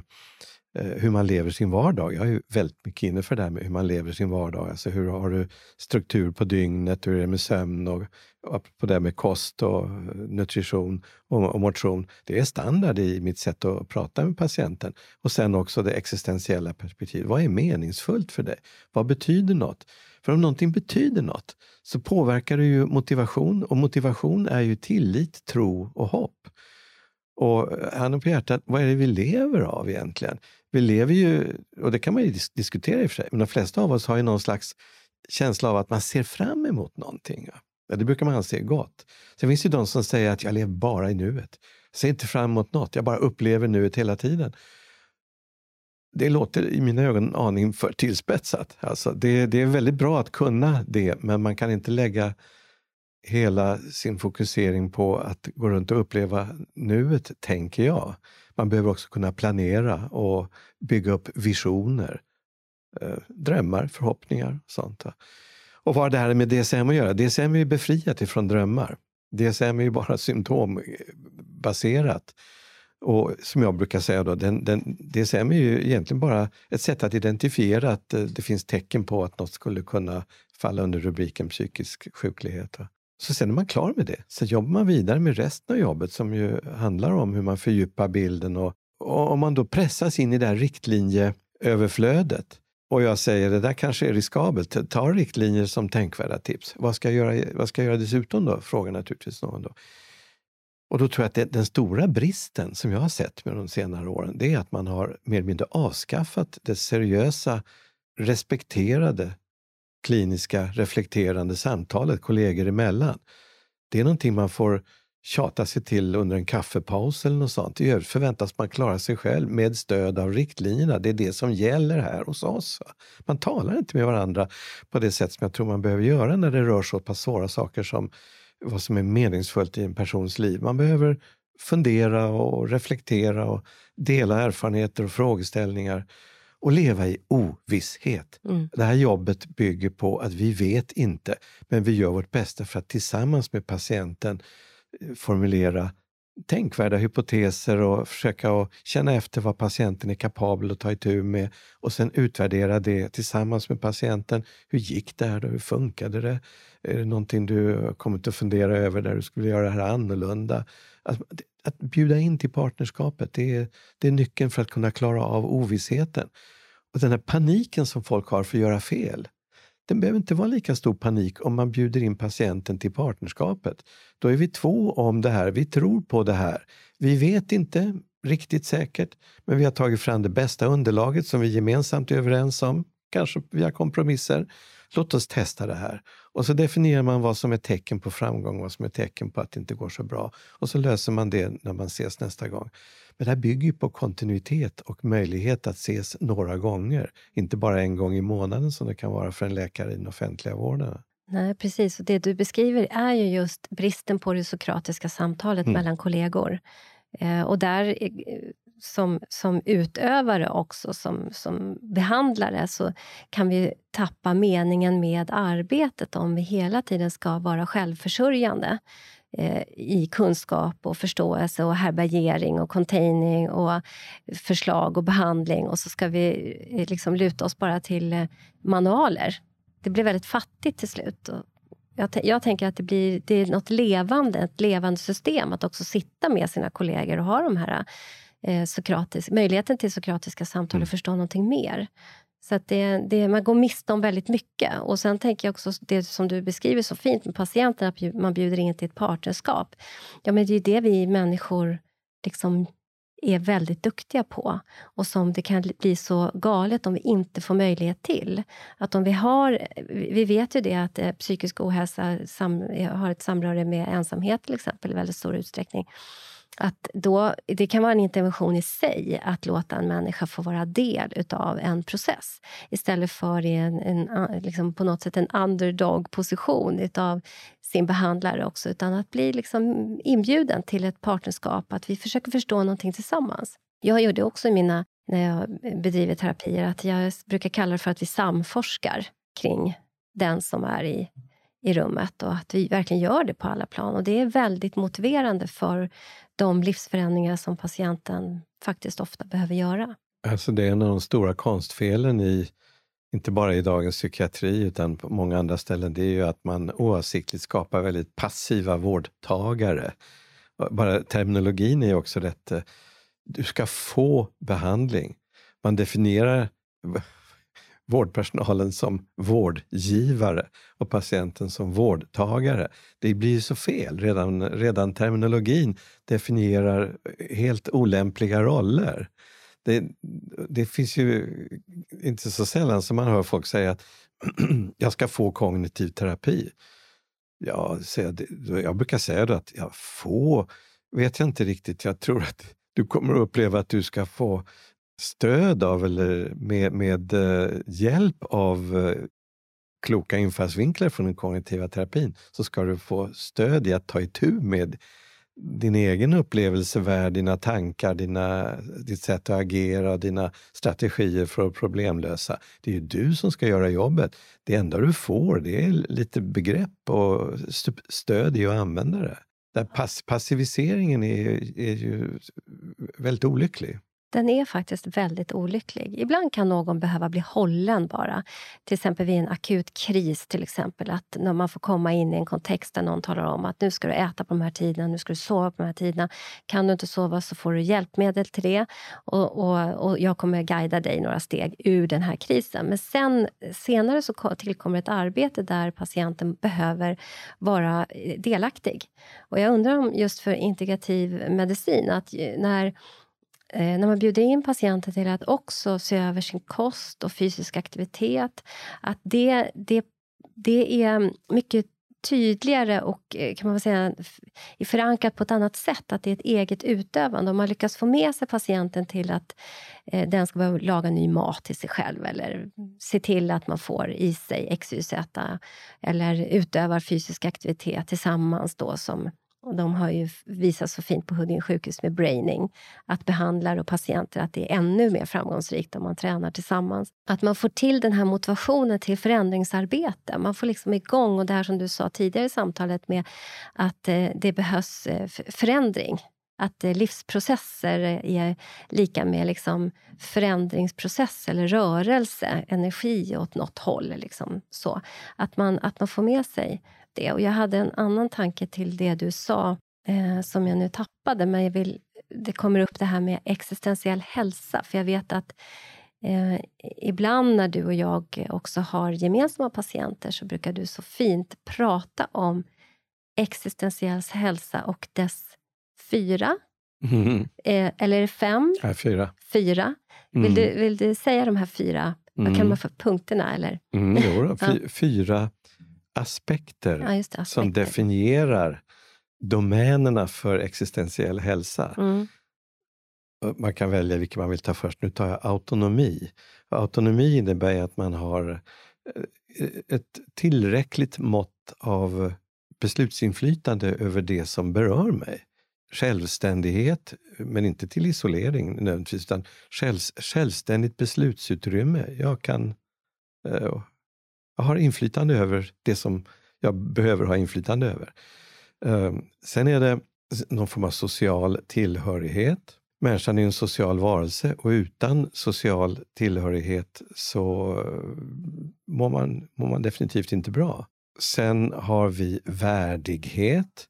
S2: eh, hur man lever sin vardag. Jag är ju väldigt mycket inne för det här med hur man lever sin vardag. Alltså hur har du struktur på dygnet, hur är det med sömn och, och på det med kost och eh, nutrition och, och, motion. Det är standard i mitt sätt att prata med patienten. Och sen också det existentiella perspektivet. Vad är meningsfullt för dig? Vad betyder något? För om någonting betyder något så påverkar det ju motivation och motivation är ju tillit, tro och hopp. Och handen på hjärtat, vad är det vi lever av egentligen? Vi lever ju, och det kan man ju diskutera i och för sig, men de flesta av oss har ju någon slags känsla av att man ser fram emot någonting. Ja, det brukar man anse är gott. Sen finns det ju de som säger att jag lever bara i nuet. Jag ser inte fram emot något, jag bara upplever nuet hela tiden. Det låter i mina ögon en aning för tillspetsat. Alltså det, det är väldigt bra att kunna det, men man kan inte lägga hela sin fokusering på att gå runt och uppleva nuet, tänker jag. Man behöver också kunna planera och bygga upp visioner, eh, drömmar, förhoppningar och sånt. Och vad har det här med DSM att göra? DSM är befriat ifrån drömmar. DSM är ju bara symptombaserat. Och som jag brukar säga, då, den, den, DSM är ju egentligen bara ett sätt att identifiera att eh, det finns tecken på att något skulle kunna falla under rubriken psykisk sjuklighet. Så sen är man klar med det. Sen jobbar man vidare med resten av jobbet som ju handlar om hur man fördjupar bilden. Och, och om man då pressas in i det här riktlinjeöverflödet och jag säger det där kanske är riskabelt, ta riktlinjer som tänkvärda tips. Vad ska jag göra, vad ska jag göra dessutom då? Frågar naturligtvis någon. Då. Och då tror jag att det, den stora bristen som jag har sett med de senare åren, det är att man har mer eller mindre avskaffat det seriösa, respekterade kliniska reflekterande samtalet kollegor emellan. Det är någonting man får tjata sig till under en kaffepaus eller något sånt. I övrigt förväntas man klara sig själv med stöd av riktlinjerna. Det är det som gäller här hos oss. Man talar inte med varandra på det sätt som jag tror man behöver göra när det rör så pass svåra saker som vad som är meningsfullt i en persons liv. Man behöver fundera och reflektera och dela erfarenheter och frågeställningar och leva i ovisshet. Mm. Det här jobbet bygger på att vi vet inte, men vi gör vårt bästa för att tillsammans med patienten eh, formulera tänkvärda hypoteser och försöka att känna efter vad patienten är kapabel att ta itu med och sen utvärdera det tillsammans med patienten. Hur gick det här då? Hur funkade det? Är det någonting du kommit att fundera över där du skulle göra det här annorlunda? Att, att bjuda in till partnerskapet, det är, det är nyckeln för att kunna klara av ovissheten. Och den här paniken som folk har för att göra fel, det behöver inte vara lika stor panik om man bjuder in patienten till partnerskapet. Då är vi två om det här, vi tror på det här. Vi vet inte riktigt säkert, men vi har tagit fram det bästa underlaget som vi gemensamt är överens om, kanske via kompromisser. Låt oss testa det här. Och så definierar man vad som är tecken på framgång och vad som är tecken på att det inte går så bra. Och så löser man det när man ses nästa gång. Men det här bygger på kontinuitet och möjlighet att ses några gånger. Inte bara en gång i månaden som det kan vara för en läkare i den offentliga vården.
S1: Nej, precis. Och det du beskriver är ju just bristen på det sokratiska samtalet mm. mellan kollegor. Eh, och där eh, som, som utövare också, som, som behandlare, så kan vi tappa meningen med arbetet om vi hela tiden ska vara självförsörjande eh, i kunskap och förståelse och härbärgering och containing och förslag och behandling och så ska vi eh, liksom luta oss bara till eh, manualer. Det blir väldigt fattigt till slut. Och jag, jag, tänker att det, blir, det är något levande, ett levande system att också sitta med sina kollegor och ha de här eh, sokratisk, möjligheten till sokratiska samtal och mm. förstå någonting mer. Så att det, det, man går miste om väldigt mycket. Och Sen tänker jag också det som du beskriver så fint med patienten, att man bjuder in till ett partnerskap. Ja, men det är ju det vi människor liksom är väldigt duktiga på och som det kan bli så galet om vi inte får möjlighet till. Att om vi har, vi vet ju det att eh, psykisk ohälsa sam, har ett samröre med ensamhet till exempel i väldigt stor utsträckning att då, det kan vara en intervention i sig att låta en människa få vara del av en process istället för i en, en, liksom på något sätt en underdog-position av sin behandlare också. Utan att bli liksom inbjuden till ett partnerskap, att vi försöker förstå någonting tillsammans. Jag gör det också i mina, när jag bedriver terapier, att jag brukar kalla det för att vi samforskar kring den som är i i rummet och att vi verkligen gör det på alla plan. Och Det är väldigt motiverande för de livsförändringar som patienten faktiskt ofta behöver göra.
S2: Alltså det är en av de stora konstfelen i, inte bara i dagens psykiatri utan på många andra ställen, det är ju att man oavsiktligt skapar väldigt passiva vårdtagare. Bara terminologin är också rätt. Du ska få behandling. Man definierar vårdpersonalen som vårdgivare och patienten som vårdtagare. Det blir så fel. Redan, redan terminologin definierar helt olämpliga roller. Det, det finns ju inte så sällan som man hör folk säga att jag ska få kognitiv terapi. Ja, jag brukar säga då att jag få vet jag inte riktigt. Jag tror att du kommer att uppleva att du ska få stöd av eller med, med eh, hjälp av eh, kloka infallsvinklar från den kognitiva terapin så ska du få stöd i att ta itu med din egen upplevelsevärld, dina tankar, dina, ditt sätt att agera, dina strategier för att problemlösa. Det är ju du som ska göra jobbet. Det enda du får det är lite begrepp och stöd i att använda det. Där pass passiviseringen är, är ju väldigt olycklig
S1: den är faktiskt väldigt olycklig. Ibland kan någon behöva bli hållen bara. Till exempel vid en akut kris. till exempel. Att När man får komma in i en kontext där någon talar om att nu ska du äta på de här tiderna, nu ska du sova på de här tiderna. Kan du inte sova så får du hjälpmedel till det. Och, och, och jag kommer guida dig några steg ur den här krisen. Men sen, senare så tillkommer ett arbete där patienten behöver vara eh, delaktig. Och jag undrar om just för integrativ medicin, att när Eh, när man bjuder in patienter till att också se över sin kost och fysisk aktivitet, att det, det, det är mycket tydligare och eh, kan man säga, förankrat på ett annat sätt. Att det är ett eget utövande. Om man lyckas få med sig patienten till att eh, den ska börja laga ny mat till sig själv eller se till att man får i sig XYZ eller utövar fysisk aktivitet tillsammans då som och de har ju visat så fint på Huddinge sjukhus med braining, att behandlare och patienter, att det är ännu mer framgångsrikt om man tränar tillsammans. Att man får till den här motivationen till förändringsarbete. Man får liksom igång, och det här som du sa tidigare i samtalet med att eh, det behövs eh, förändring. Att eh, livsprocesser är lika med liksom förändringsprocess eller rörelse, energi åt något håll. Liksom så. Att, man, att man får med sig det. Och jag hade en annan tanke till det du sa, eh, som jag nu tappade. Men jag vill, det kommer upp det här med existentiell hälsa. För jag vet att eh, ibland när du och jag också har gemensamma patienter så brukar du så fint prata om existentiell hälsa och dess fyra Mm. Eh, eller är det fem?
S2: Ja, fyra.
S1: Fyra. Mm. Vill, du, vill du säga de här fyra? Mm. Vad kan man få punkterna? Eller?
S2: Mm, jo fyra aspekter, ja, det, aspekter, som definierar domänerna för existentiell hälsa. Mm. Man kan välja vilken man vill ta först. Nu tar jag autonomi. Autonomi innebär att man har eh, ett tillräckligt mått av beslutsinflytande över det som berör mig. Självständighet, men inte till isolering nödvändigtvis, utan själv, självständigt beslutsutrymme. Jag kan eh, jag har inflytande över det som jag behöver ha inflytande över. Ehm, sen är det någon form av social tillhörighet. Människan är en social varelse och utan social tillhörighet så eh, mår man, mår man definitivt inte bra. Sen har vi värdighet.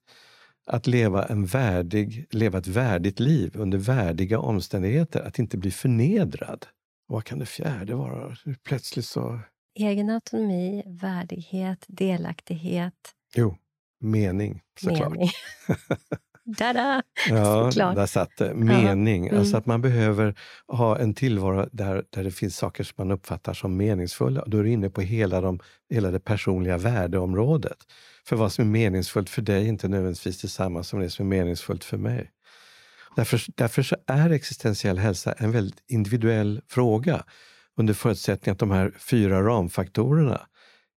S2: Att leva, en värdig, leva ett värdigt liv under värdiga omständigheter. Att inte bli förnedrad. vad kan det fjärde vara? Plötsligt så
S1: Egen autonomi, värdighet, delaktighet.
S2: Jo, mening såklart. Mening.
S1: Tada!
S2: Ja,
S1: Såklart.
S2: där satt det. Mening.
S1: Mm.
S2: Alltså att man behöver ha en tillvaro där, där det finns saker som man uppfattar som meningsfulla. Då är du inne på hela, de, hela det personliga värdeområdet. För vad som är meningsfullt för dig är inte nödvändigtvis detsamma som det som är meningsfullt för mig. Därför, därför så är existentiell hälsa en väldigt individuell fråga under förutsättning att de här fyra ramfaktorerna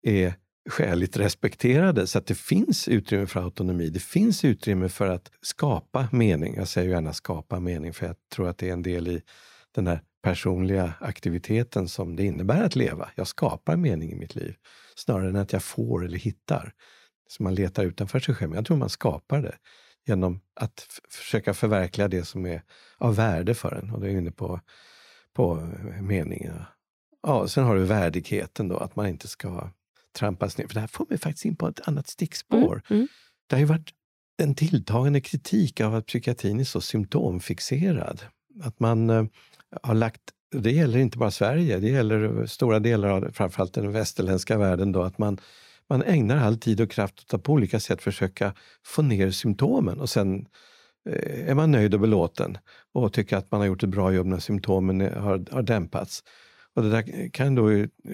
S2: är skäligt respekterade så att det finns utrymme för autonomi. Det finns utrymme för att skapa mening. Jag säger gärna skapa mening för jag tror att det är en del i den här personliga aktiviteten som det innebär att leva. Jag skapar mening i mitt liv snarare än att jag får eller hittar. Så man letar utanför sig själv. Jag tror man skapar det genom att försöka förverkliga det som är av värde för en. Och då är jag inne på, på meningen. Ja, sen har du värdigheten då, att man inte ska trampas ner. För det här får mig faktiskt in på ett annat stickspår.
S1: Mm, mm.
S2: Det har ju varit en tilltagande kritik av att psykiatrin är så symptomfixerad. Att man eh, har lagt, det gäller inte bara Sverige, det gäller stora delar av framförallt den västerländska världen, då, att man, man ägnar all tid och kraft åt att på olika sätt försöka få ner symptomen och sen Eh, är man nöjd och belåten och tycker att man har gjort ett bra jobb när symptomen har, har dämpats. Och det där kan då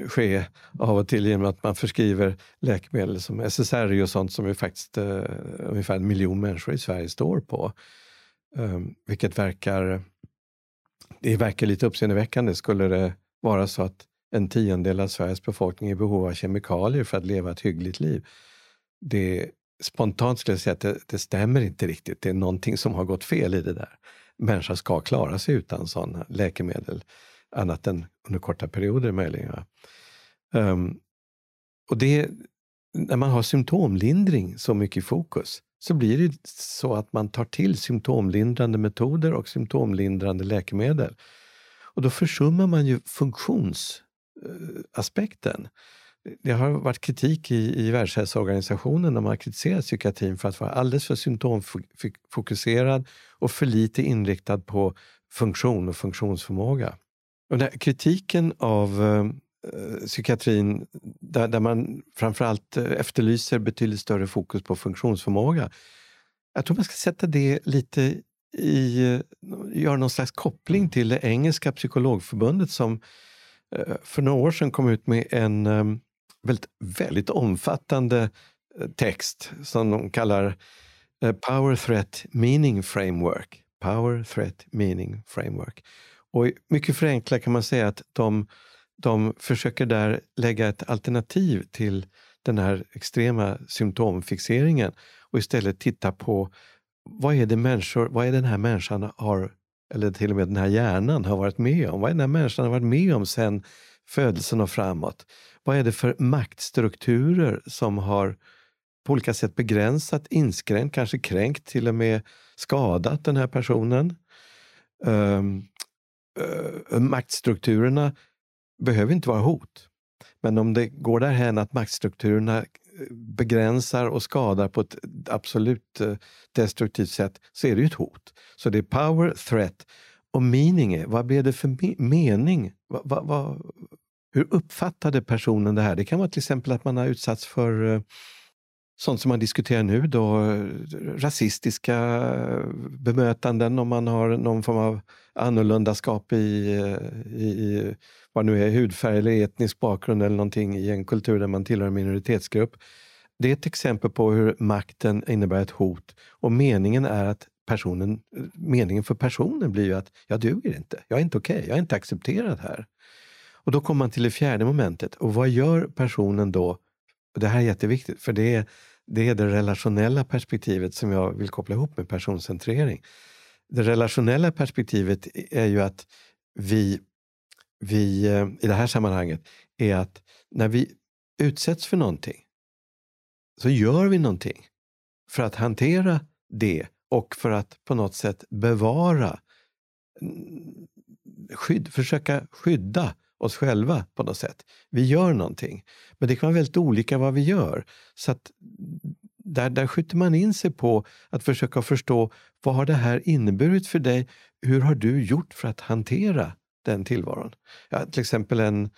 S2: ske av och till genom att man förskriver läkemedel som SSRI och sånt som ju faktiskt eh, ungefär en miljon människor i Sverige står på. Um, vilket verkar, det verkar lite uppseendeväckande. Skulle det vara så att en tiondel av Sveriges befolkning är i behov av kemikalier för att leva ett hyggligt liv. Det, spontant skulle jag säga att det, det stämmer inte riktigt. Det är någonting som har gått fel i det där. Människan ska klara sig utan sådana läkemedel annat än under korta perioder möjligen. va. Ehm, och det, när man har symptomlindring så mycket i fokus så blir det så att man tar till symptomlindrande metoder och symptomlindrande läkemedel. Och då försummar man ju funktionsaspekten. Eh, det har varit kritik i, i Världshälsoorganisationen när man har kritiserat psykiatrin för att vara alldeles för symptomfokuserad och för lite inriktad på funktion och funktionsförmåga. Och den här kritiken av eh, eh psykiatrin där, där man framförallt eh, efterlyser betydligt större fokus på funktionsförmåga. Jag tror man ska sätta det lite i, eh, göra någon slags koppling till det engelska psykologförbundet som för några år sedan kom ut med en eh, väldigt, väldigt omfattande eh, text som de kallar eh, Power Threat Meaning Framework. Power Threat Meaning Framework. Och mycket förenklat kan man säga att de, de försöker där lägga ett alternativ till den här extrema symptomfixeringen och istället titta på vad är det människor, vad är den här människan har, eller till och med den här hjärnan har varit med om? Vad är den här människan har varit med om sen födelsen och framåt? Vad är det för maktstrukturer som har på olika sätt begränsat, inskränkt, kanske kränkt, till och med skadat den här personen? Um, uh, maktstrukturerna behöver inte vara hot. Men om det går därhän att maktstrukturerna eh, begränsar och skadar på ett absolut eh, destruktivt sätt så är det ju ett hot. Så det är power, threat och meaning. Vad blev det för mening? Va, va, va, hur uppfattade personen det här? Det kan vara till exempel att man har utsatts för eh, sånt som man diskuterar nu då, eh, rasistiska eh, bemötanden om man har någon form av annorlundaskap i, i, i vad nu är, hudfärg eller etnisk bakgrund eller någonting i en kultur där man tillhör en minoritetsgrupp. Det är ett exempel på hur makten innebär ett hot och meningen är att personen, meningen för personen blir ju att jag duger inte, jag är inte okej, jag är inte accepterad här. Och då kommer man till det fjärde momentet. Och vad gör personen då? Och det här är jätteviktigt, för det är, det är det relationella perspektivet som jag vill koppla ihop med personcentrering. Det relationella perspektivet är ju att vi, vi eh, i det här sammanhanget, är att när vi utsätts för någonting så gör vi någonting för att hantera det och för att på något sätt bevara, mm, skydd, försöka skydda oss själva på något sätt. Vi gör någonting. Men det kan vara väldigt olika vad vi gör. Så att där, där skjuter man in sig på att försöka förstå vad har det här inneburit för dig? Hur har du gjort för att hantera den tillvaron? Ja, till exempel en,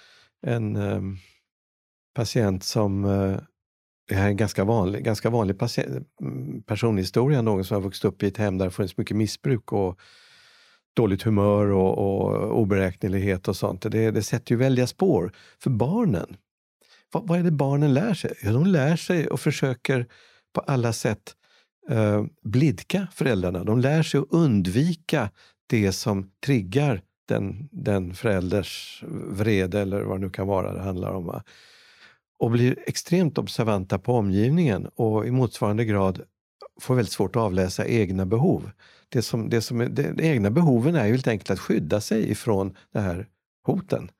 S2: en um, patient som uh, det här är en ganska vanlig, ganska vanlig mm, personhistoria. Någon som har vuxit upp i ett hem där det funnits mycket missbruk och dåligt humör och, och oberäknelighet och sånt. Det, det sätter ju väldiga spår för barnen. Vad, vad, är det barnen lär sig? Ja, de lär sig och försöker på alla sätt eh, blidka föräldrarna. De lär sig att undvika det som triggar den, den förälders vrede eller vad det nu kan vara det handlar om. Va? Och blir extremt observanta på omgivningen och i motsvarande grad får väldigt svårt att avläsa egna behov. Det som, det som är, det, de egna behoven är ju helt enkelt att skydda sig ifrån de här hoten.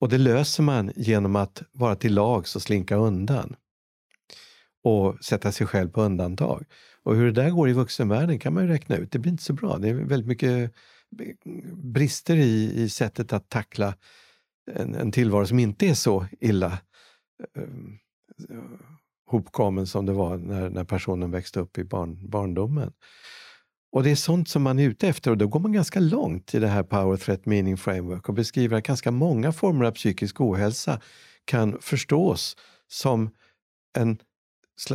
S2: Och det löser man genom att vara till lags och slinka undan. Och sätta sig själv på undantag. Och hur det där går i vuxenvärlden kan man ju räkna ut. Det blir inte så bra. Det är väldigt mycket brister i, i sättet att tackla en, en tillvaro som inte är så illa eh, hopkommen som det var när, när personen växte upp i barn, barndomen. Och det är sånt som man är ute efter och då går man ganska långt i det här Power Threat Meaning Framework och beskriver att ganska många former av psykisk ohälsa kan förstås som en,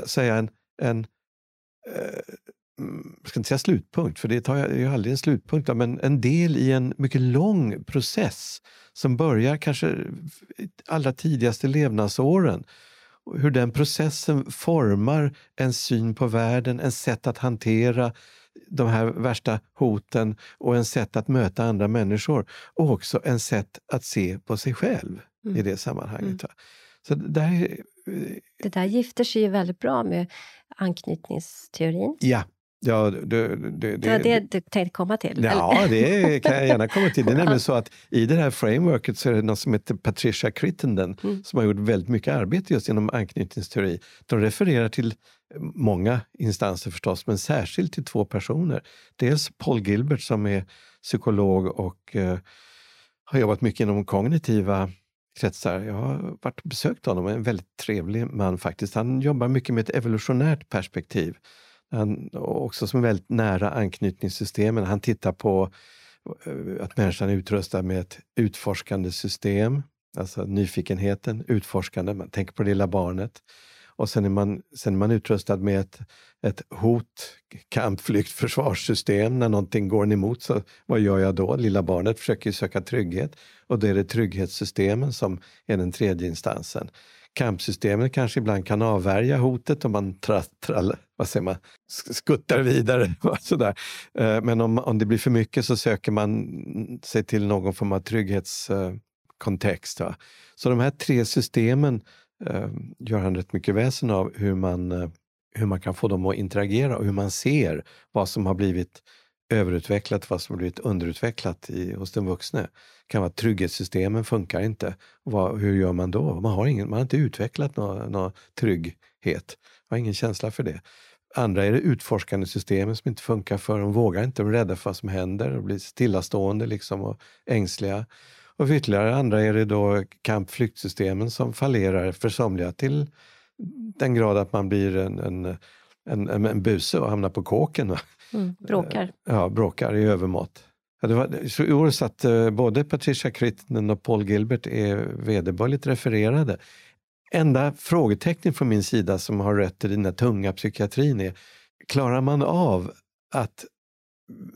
S2: säga en, en eh, mm, ska inte säga slutpunkt, för det tar ju aldrig en slutpunkt, men en del i en mycket lång process som börjar kanske allra tidigaste levnadsåren. Hur den processen formar en syn på världen, en sätt att hantera de här värsta hoten och en sätt att möta andra människor. Och också en sätt att se på sig själv mm. i det sammanhanget. Mm. Så det, där,
S1: det där gifter sig ju väldigt bra med anknytningsteorin.
S2: Ja, Ja, det, det,
S1: det, var det du tänkte komma till?
S2: Ja, det kan jag gärna komma till. Det är nämligen så att i det här frameworket så är det någon som heter Patricia Crittenden mm. som har gjort väldigt mycket arbete just inom anknytningsteori. De refererar till många instanser förstås, men särskilt till två personer. Dels Paul Gilbert som är psykolog och eh, har jobbat mycket inom kognitiva kretsar. Jag har varit och besökt honom, en väldigt trevlig man faktiskt. Han jobbar mycket med ett evolutionärt perspektiv. Han, också som är väldigt nära anknytningssystemen. Han tittar på eh, att människan är utrustad med ett utforskande system, alltså nyfikenheten, utforskande, man tänker på det lilla barnet. Och sen är man, sen är man utrustad med ett, ett hot, kamp, flykt, försvarssystem. När någonting går en emot, så vad gör jag då? Lilla barnet försöker söka trygghet och då är det trygghetssystemen som är den tredje instansen. Kampsystemet kanske ibland kan avvärja hotet om man trattrar, vad säger man, skuttar vidare. Sådär. Eh, men om, om det blir för mycket så söker man sig till någon form av trygghetskontext. Eh, så de här tre systemen eh, gör han rätt mycket väsen av hur man, hur man kan få dem att interagera och hur man ser vad som har blivit överutvecklat, vad som blivit underutvecklat i, hos den vuxne. Det kan vara att trygghetssystemen funkar inte. Vad, hur gör man då? Man har, ingen, man har inte utvecklat någon, någon trygghet. Man har ingen känsla för det. Andra är det utforskande systemen som inte funkar för de vågar inte, de är rädda för vad som händer och blir stillastående liksom och ängsliga. Och för ytterligare andra är det då kamp-flyktsystemen som fallerar för somliga till den grad att man blir en, en, en, en buse och hamnar på kåken.
S1: Mm, bråkar.
S2: Ja, bråkar i övermått. Ja, det var, så I år satt uh, både Patricia Crittenden och Paul Gilbert är vederbörligt refererade. Enda frågetecknet från min sida som har rötter i den här tunga psykiatrin är, klarar man av att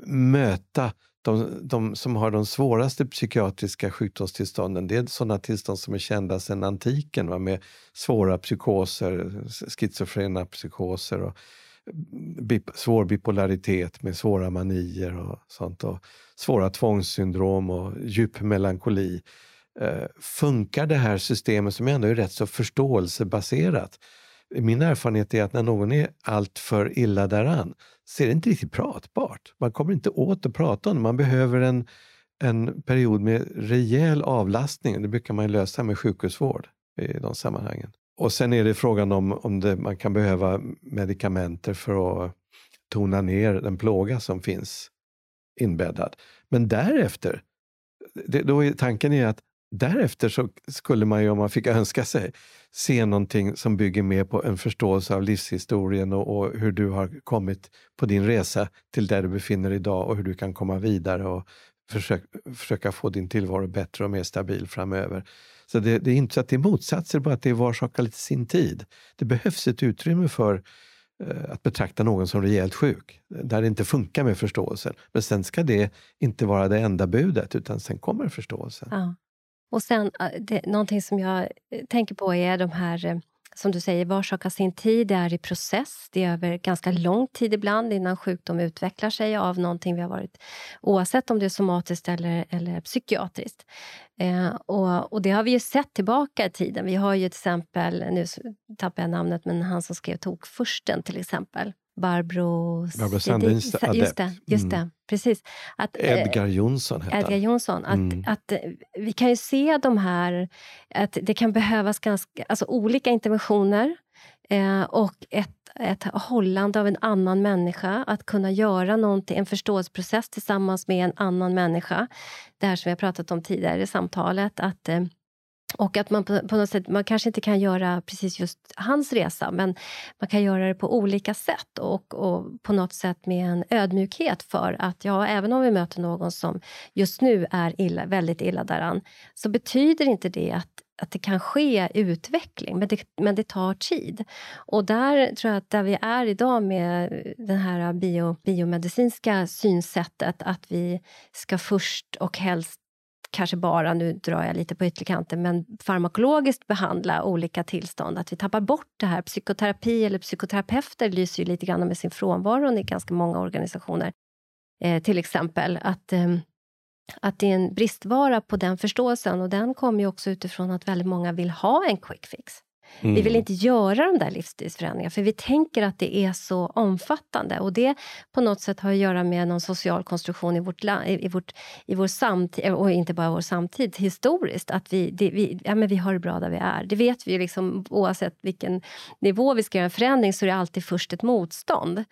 S2: möta de, de, som har de svåraste psykiatriska sjukdomstillstånden, det är sådana tillstånd som är kända sedan antiken va, med svåra psykoser, schizofrena psykoser och bip, svår bipolaritet med svåra manier och sånt och svåra tvångssyndrom och djup melankoli. Eh, funkar det här systemet som ändå är rätt så förståelsebaserat? Min erfarenhet är att när någon är alltför illa däran så är det inte riktigt pratbart. Man kommer inte åt att prata om det. Man behöver en, en period med rejäl avlastning. Det brukar man lösa med sjukhusvård i de sammanhangen. Och sen är det frågan om, om det, man kan behöva medikamenter för att tona ner den plåga som finns inbäddad. Men därefter, det, då är, tanken är att därefter så skulle man ju, om man fick önska sig, se någonting som bygger mer på en förståelse av livshistorien och, och, hur du har kommit på din resa till där du befinner dig idag och hur du kan komma vidare och försök, försöka få din tillvaro bättre och mer stabil framöver. Så det, det är inte så att det är motsatser, bara att det är var sak lite sin tid. Det behövs ett utrymme för eh, att betrakta någon som rejält sjuk, där det inte funkar med förståelsen. Men sen ska det inte vara det enda budet, utan sen kommer förståelsen.
S1: Ja. Och sen, eh, det, någonting som jag eh, tänker på är de här eh, som du säger, var sak har sin tid. Det är i process. Det är över ganska lång tid ibland innan sjukdom utvecklar sig av någonting vi har varit, oavsett om det är somatiskt eller, eller psykiatriskt. Eh, och, och, det har vi ju sett tillbaka i tiden. Vi har ju till exempel, nu tappar jag namnet, men han som skrev Tokfursten till exempel. Barbro,
S2: Barbro Sandins
S1: adept. Just det, just det mm. precis.
S2: Att, eh, Edgar Jonsson hette
S1: Edgar Jonsson. Att, mm. att, eh, vi kan ju se de här, att det kan behövas ganska, alltså olika interventioner eh, och ett, ett hållande av en annan människa. Att kunna göra någonting, en förståelseprocess tillsammans med en annan människa. Det här som vi har pratat om tidigare i samtalet. Att eh, och att man på, på, något sätt, man kanske inte kan göra precis just hans resa, men man kan göra det på olika sätt och, och på något sätt med en ödmjukhet för att ja, även om vi möter någon som just nu är illa, väldigt illa däran, så betyder inte det att att det kan ske utveckling, men det, men det tar tid. Och där tror jag att där vi är idag med det här bio, biomedicinska synsättet att vi ska först och helst kanske bara, nu drar jag lite på ytterkanten, men farmakologiskt behandla olika tillstånd. Att vi tappar bort det här. Psykoterapi eller psykoterapeuter lyser ju lite grann med sin frånvaro i ganska många organisationer. Eh, till exempel att, eh, att det är en bristvara på den förståelsen och den kommer ju också utifrån att väldigt många vill ha en quick fix. Mm. Vi vill mm. inte göra de där livsstilsförändringarna för vi tänker att det är så omfattande. Och Det på något sätt har att göra med någon social konstruktion i, vårt i, i, vårt, i vår samtid, och inte bara vår samtid, historiskt. Att vi, det, vi, ja, men vi har det bra där vi är. Det vet vi liksom, oavsett vilken nivå vi ska göra en förändring så är det alltid först ett motstånd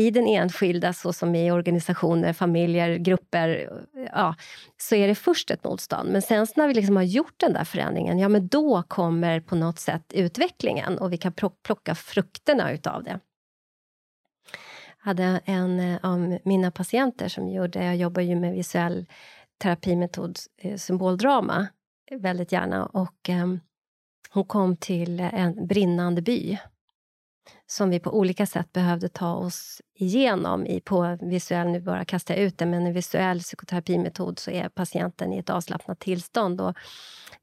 S1: i den enskilda, såsom i organisationer, familjer, grupper, ja, så är det först ett motstånd. Men sen när vi liksom har gjort den där förändringen, ja men då kommer på något sätt utvecklingen och vi kan plocka frukterna utav det. Jag hade en eh, av mina patienter som gjorde, jag jobbar ju med visuell terapimetod, eh, symboldrama, väldigt gärna. Och ehm, hon kom till en brinnande by som vi på olika sätt behövde ta oss igenom i, på visuell, nu bara kastar jag ut det, men en visuell psykoterapimetod så är patienten i ett avslappnat tillstånd och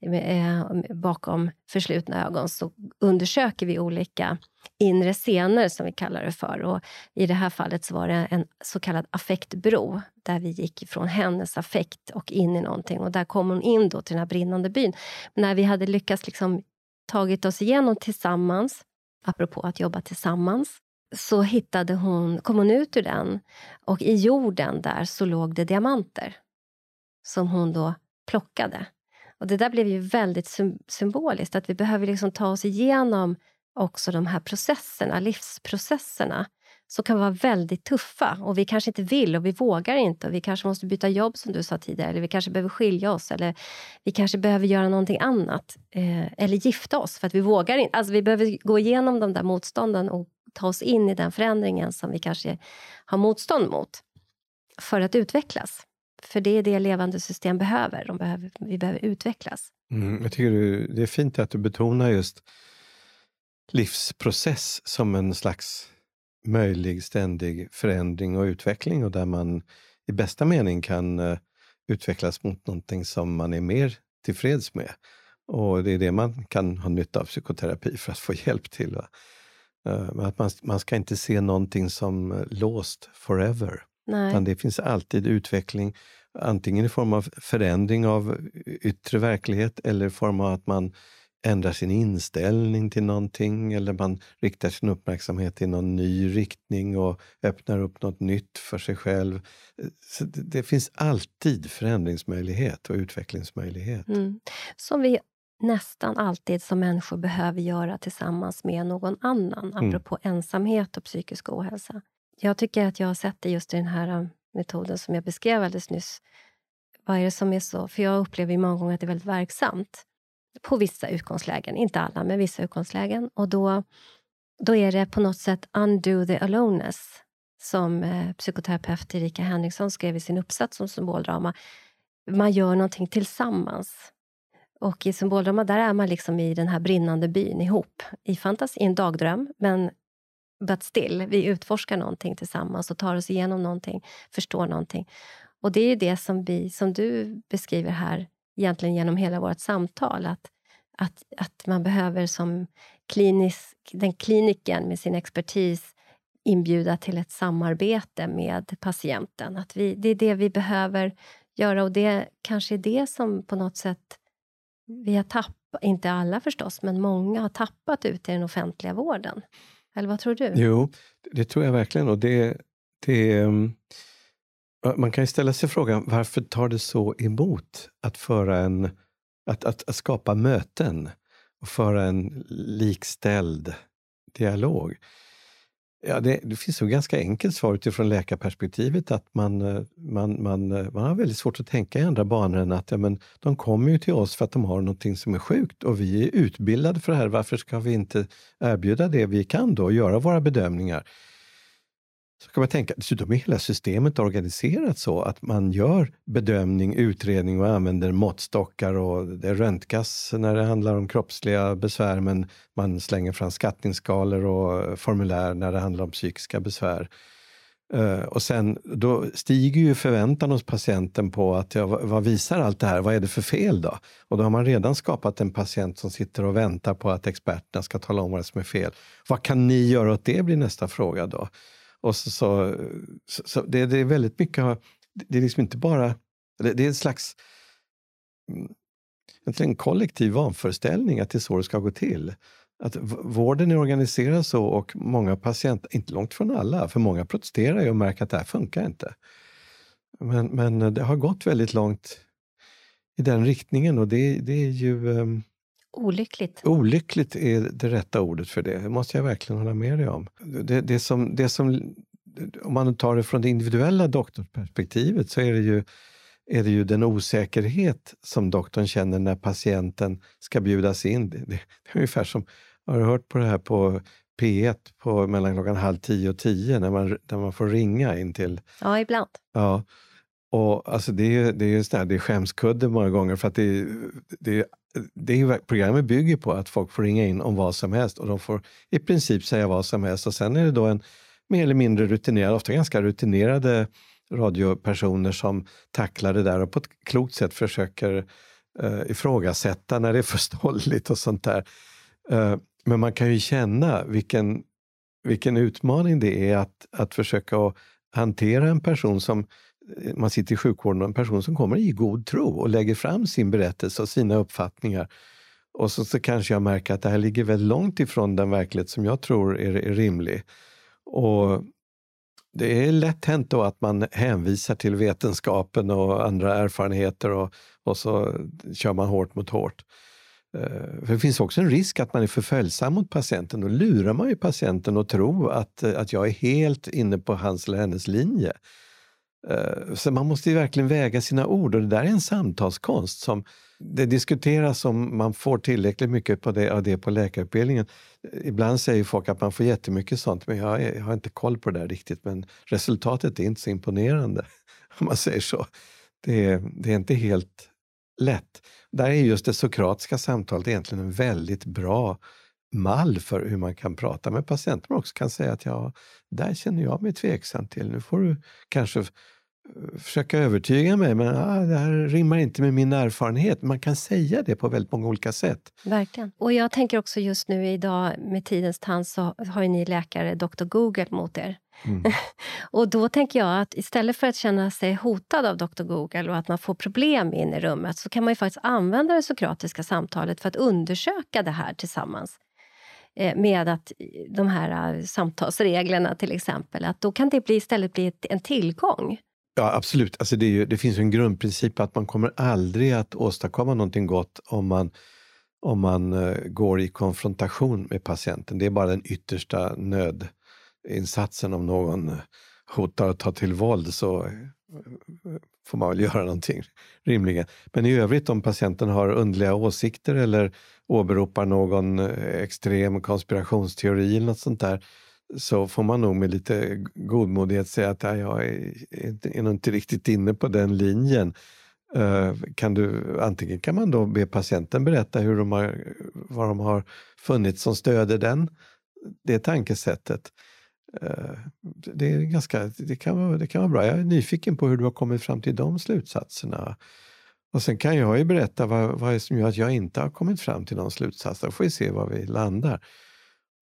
S1: eh, bakom förslutna ögon så undersöker vi olika inre scener som vi kallar det för. Och I det här fallet så var det en så kallad affektbro där vi gick från hennes affekt och in i någonting och där kom hon in då till den här brinnande byn. Men när vi hade lyckats liksom tagit oss igenom tillsammans apropå att jobba tillsammans, så hittade hon, kom hon ut ur den och i jorden där så låg det diamanter som hon då plockade. Och Det där blev ju väldigt symboliskt, att vi behöver liksom ta oss igenom också de här processerna, livsprocesserna som kan vara väldigt tuffa och vi kanske inte vill och vi vågar inte och vi kanske måste byta jobb som du sa tidigare eller vi kanske behöver skilja oss eller vi kanske behöver göra någonting annat eh, eller gifta oss för att vi vågar inte. Alltså vi behöver gå igenom de där motstånden och ta oss in i den förändringen som vi kanske har motstånd mot för att utvecklas. För det är det levande system behöver. De behöver vi behöver utvecklas.
S2: Mm, jag tycker det är fint att du betonar just livsprocess som en slags möjlig ständig förändring och utveckling och där man i bästa mening kan uh, utvecklas mot någonting som man är mer tillfreds med. Och det är det man kan ha nytta av psykoterapi för att få hjälp till. Uh, att man, man ska inte se någonting som uh, låst forever. Nej. Utan det finns alltid utveckling, antingen i form av förändring av yttre verklighet eller i form av att man ändrar sin inställning till någonting eller man riktar sin uppmärksamhet i någon ny riktning och öppnar upp något nytt för sig själv. Så det, det finns alltid förändringsmöjlighet och utvecklingsmöjlighet. Mm.
S1: Som vi nästan alltid som människor behöver göra tillsammans med någon annan, mm. apropå ensamhet och psykisk ohälsa. Jag tycker att jag har sett det just i den här um, metoden som jag beskrev alldeles nyss. Vad är det som är så... För jag upplever många gånger att det är väldigt verksamt på vissa utgångslägen, inte alla, men vissa utgångslägen. Och då, då är det på något sätt undo the aloneness. som eh, psykoterapeut Erika Henriksson skrev i sin uppsats om symboldrama. Man gör någonting tillsammans. Och i symboldrama där är man liksom i den här brinnande byn ihop. I fantasi, i en dagdröm, men but still, vi utforskar någonting tillsammans och tar oss igenom någonting, förstår någonting. Och det är det som, vi, som du beskriver här, egentligen genom hela vårt samtal. Att, att, att man behöver som klinisk, den kliniken med sin expertis inbjuda till ett samarbete med patienten. Att vi, det är det vi behöver göra och det kanske är det som på något sätt vi har tappat, inte alla förstås, men många har tappat ut i den offentliga vården. Eller vad tror du?
S2: Jo, det tror jag verkligen. Och det, det, mm, man kan ju ställa sig frågan, varför tar det så emot att, föra en, att, att, att skapa möten och föra en likställd dialog? Ja, det, det finns ett ganska enkelt svar utifrån läkarperspektivet att man, eh, man, man, eh, man har väldigt svårt att tänka i andra banor än att ja, men de kommer ju till oss för att de har någonting som är sjukt och vi är utbildade för det här. Varför ska vi inte erbjuda det vi kan då och göra våra bedömningar? Så kan man tänka, dessutom är hela systemet organiserat så att man gör bedömning, utredning och använder måttstockar och det röntgas när det handlar om kroppsliga besvär men man slänger fram skattningsskalor och formulär när det handlar om psykiska besvär. Eh, och sen då stiger ju förväntan hos patienten på att ja, vad visar allt det här? Vad är det för fel då? Och då har man redan skapat en patient som sitter och väntar på att experterna ska tala om vad som är fel. Vad kan ni göra åt det blir nästa fråga då. Och så, så, så, så det, det, är väldigt mycket, det är liksom inte bara, det, det är en slags mm, en kollektiv vanföreställning att det är så det ska gå till. Att vården är organiserad så och många patienter, inte långt från alla, för många protesterar ju och märker att det här funkar inte. Men, men det har gått väldigt långt i den riktningen och det, det är ju um,
S1: Olyckligt.
S2: Olyckligt är det rätta ordet för det. Det måste jag verkligen hålla med dig om. Det, det som, det som, om man tar det från det individuella doktorsperspektivet så är det ju är det ju den osäkerhet som doktorn känner när patienten ska bjudas in. Det, det, är ungefär som, har du hört på det här på P1 på mellan klockan halv tio och tio när man, när man får ringa in till...
S1: Ja, ibland.
S2: Ja. Och alltså det är, det är, sådär, det är skämskudde många gånger för att det, det, det är, programmet bygger på att folk får ringa in om vad som helst och de får i princip säga vad som helst. Och sen är det då en mer eller mindre rutinerad, ofta ganska rutinerade radiopersoner som tacklar det där och på ett klokt sätt försöker uh, ifrågasätta när det är förståeligt och sånt där. Uh, men man kan ju känna vilken, vilken utmaning det är att, att försöka hantera en person som man sitter i sjukvården och en person som kommer i god tro och lägger fram sin berättelse och sina uppfattningar. Och så, så kanske jag märker att det här ligger väldigt långt ifrån den verklighet som jag tror är, är rimlig. Och det är lätt hänt då att man hänvisar till vetenskapen och andra erfarenheter och, och så kör man hårt mot hårt. Eh, för det finns också en risk att man är för följsam mot patienten. Då lurar man ju patienten att tro att, att jag är helt inne på hans eller hennes linje. Eh, så man måste ju verkligen väga sina ord och det där är en samtalskonst som det diskuteras om man får tillräckligt mycket på det, av det på läkarutbildningen. Ibland säger folk att man får jättemycket sånt men jag, jag har inte koll på det där riktigt. Men resultatet är inte så imponerande om man säger så. Det är, det är inte helt lätt. Där är just det sokratiska samtalet egentligen en väldigt bra mall för hur man kan prata med patienter men också kan säga att ja, där känner jag mig tveksam till. Nu får du kanske försöka övertyga mig, men ah, det här rimmar inte med min erfarenhet. Man kan säga det på väldigt många olika sätt.
S1: Verkligen. Och jag tänker också just nu idag med tidens tand så har ju ni läkare Dr Google mot er. Mm. och då tänker jag att istället för att känna sig hotad av Dr Google och att man får problem in i rummet så kan man ju faktiskt använda det sokratiska samtalet för att undersöka det här tillsammans eh, med att de här eh, samtalsreglerna till exempel, att då kan det bli, istället bli en tillgång.
S2: Ja, absolut. Alltså det, ju, det, finns en grundprincip att man kommer aldrig att åstadkomma någonting gott om man, om man uh, går i konfrontation med patienten. Det är bara den yttersta nödinsatsen. Om någon hotar att ta till våld så eh, får man väl göra någonting rimligen. Men i övrigt om patienten har underliga åsikter eller åberopar någon eh, extrem konspirationsteori eller något sånt där så får man nog med lite godmodighet säga att jag är, är nog inte riktigt inne på den linjen. Eh, kan du, antingen kan man då be patienten berätta hur de har, vad de har funnit som stöder den, det tankesättet. Eh, det, är ganska, det, kan vara, det kan vara bra. Jag är nyfiken på hur du har kommit fram till de slutsatserna. Och sen kan jag ju berätta vad, vad är som gör att jag inte har kommit fram till någon slutsats. Då får vi se var vi landar.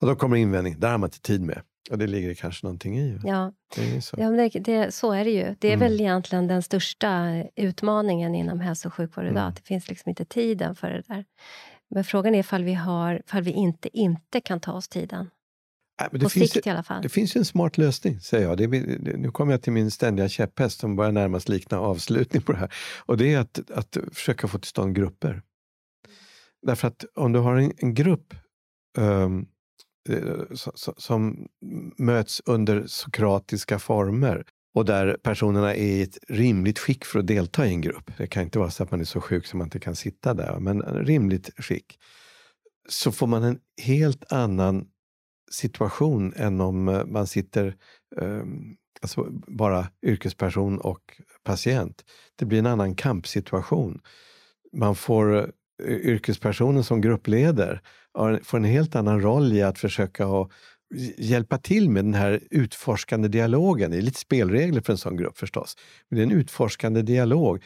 S2: Och då kommer invändning, där har man inte tid med. Och det ligger kanske någonting i.
S1: Ja, det så. Ja, det, det, så är det ju. Det är mm. väl egentligen den största utmaningen inom hälso och sjukvård idag. Mm. Det finns liksom inte tiden för det där. Men frågan är ifall vi, har, ifall vi inte, inte kan ta oss tiden.
S2: Nej, men det På finns, sikt i alla fall. Det finns ju en smart lösning, säger jag. Det, nu kommer jag till min ständiga käpphäst som börjar närmast likna avslutning på det här. Och det är att, att försöka få till stånd grupper. Därför att om du har en, en grupp um, Eh, som möts under sokratiska former och där personerna är i ett rimligt skick för att delta i en grupp. Det kan inte vara så att man är så sjuk som man inte kan sitta där, men rimligt skick. Så får man en helt annan situation än om eh, man sitter ehm, alltså bara yrkesperson och patient. Det blir en annan kampsituation. Man får Eh, yrkespersonen som gruppleder får en helt annan roll i att försöka ha, hjälpa till med den här utforskande dialogen. Det är lite spelregler för en sån grupp förstås. Men det är en utforskande dialog.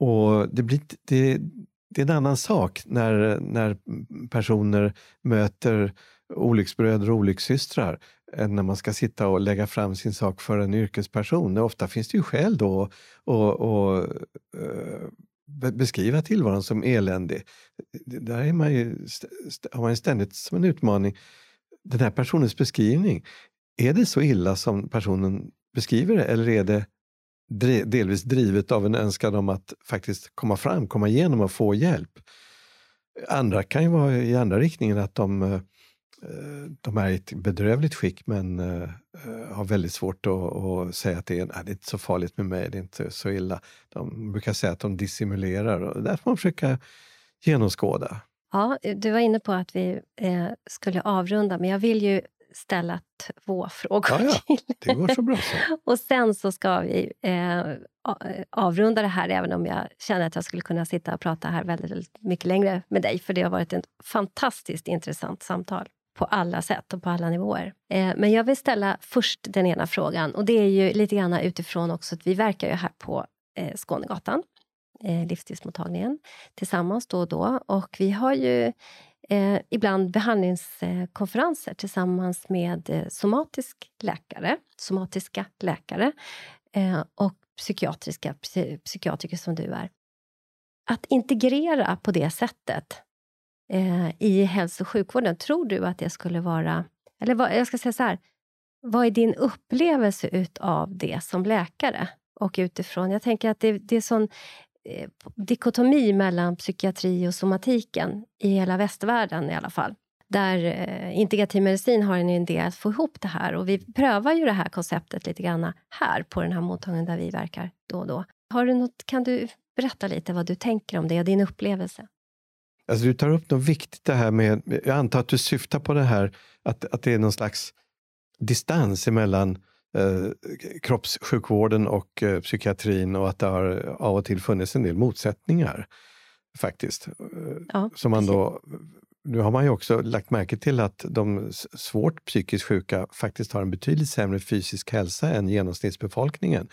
S2: Och det, blir, det, det är en annan sak när, när personer möter olycksbröder och olyckssystrar än när man ska sitta och lägga fram sin sak för en yrkesperson. Ofta finns det ju skäl då att eh, beskriva tillvaron som eländig. Där är man ju, har man ju ständigt som en utmaning, den här personens beskrivning. Är det så illa som personen beskriver det eller är det delvis drivet av en önskan om att faktiskt komma fram, komma igenom och få hjälp? Andra kan ju vara i andra riktningen, att de eh, de är i ett bedrövligt skick men uh, har väldigt svårt att, säga att det är, nej, det är inte så farligt med mig, det är inte så illa. De brukar säga att de dissimulerar och det får man försöka genomskåda.
S1: Ja, du var inne på att vi eh, skulle avrunda, men jag vill ju ställa två frågor
S2: ja, ja. Det går så bra så.
S1: och sen så ska vi eh, avrunda det här, även om jag känner att jag skulle kunna sitta och prata här väldigt, väldigt mycket längre med dig, för det har varit ett fantastiskt intressant samtal på alla sätt och på alla nivåer. Eh, men jag vill ställa först den ena frågan och det är ju lite grann utifrån också att vi verkar ju här på eh, Skånegatan, eh, livsstilsmottagningen, tillsammans då och då. Och vi har ju eh, ibland behandlingskonferenser tillsammans med eh, somatisk läkare, somatiska läkare eh, och psykiatriska psykiatriker som du är. Att integrera på det sättet eh, i hälso och sjukvården. Tror du att det skulle vara... Eller vad, jag ska säga så här. Vad är din upplevelse av det som läkare? Och utifrån, jag tänker att det, det är sån eh, dikotomi mellan psykiatri och somatiken i hela västvärlden i alla fall. Där eh, integrativ medicin har en idé att få ihop det här. Och vi prövar ju det här konceptet lite grann här på den här mottagningen där vi verkar då och då. Har du något, kan du berätta lite vad du tänker om det och din upplevelse?
S2: Alltså du tar upp något viktigt det här med, jag antar att du syftar på det här att, att det är någon slags distans emellan eh, kroppssjukvården och eh, psykiatrin och att det har av och till funnits en del motsättningar. Faktiskt. Ja, Som man då, nu har man ju också lagt märke till att de svårt psykiskt sjuka faktiskt har en betydligt sämre fysisk hälsa än genomsnittsbefolkningen.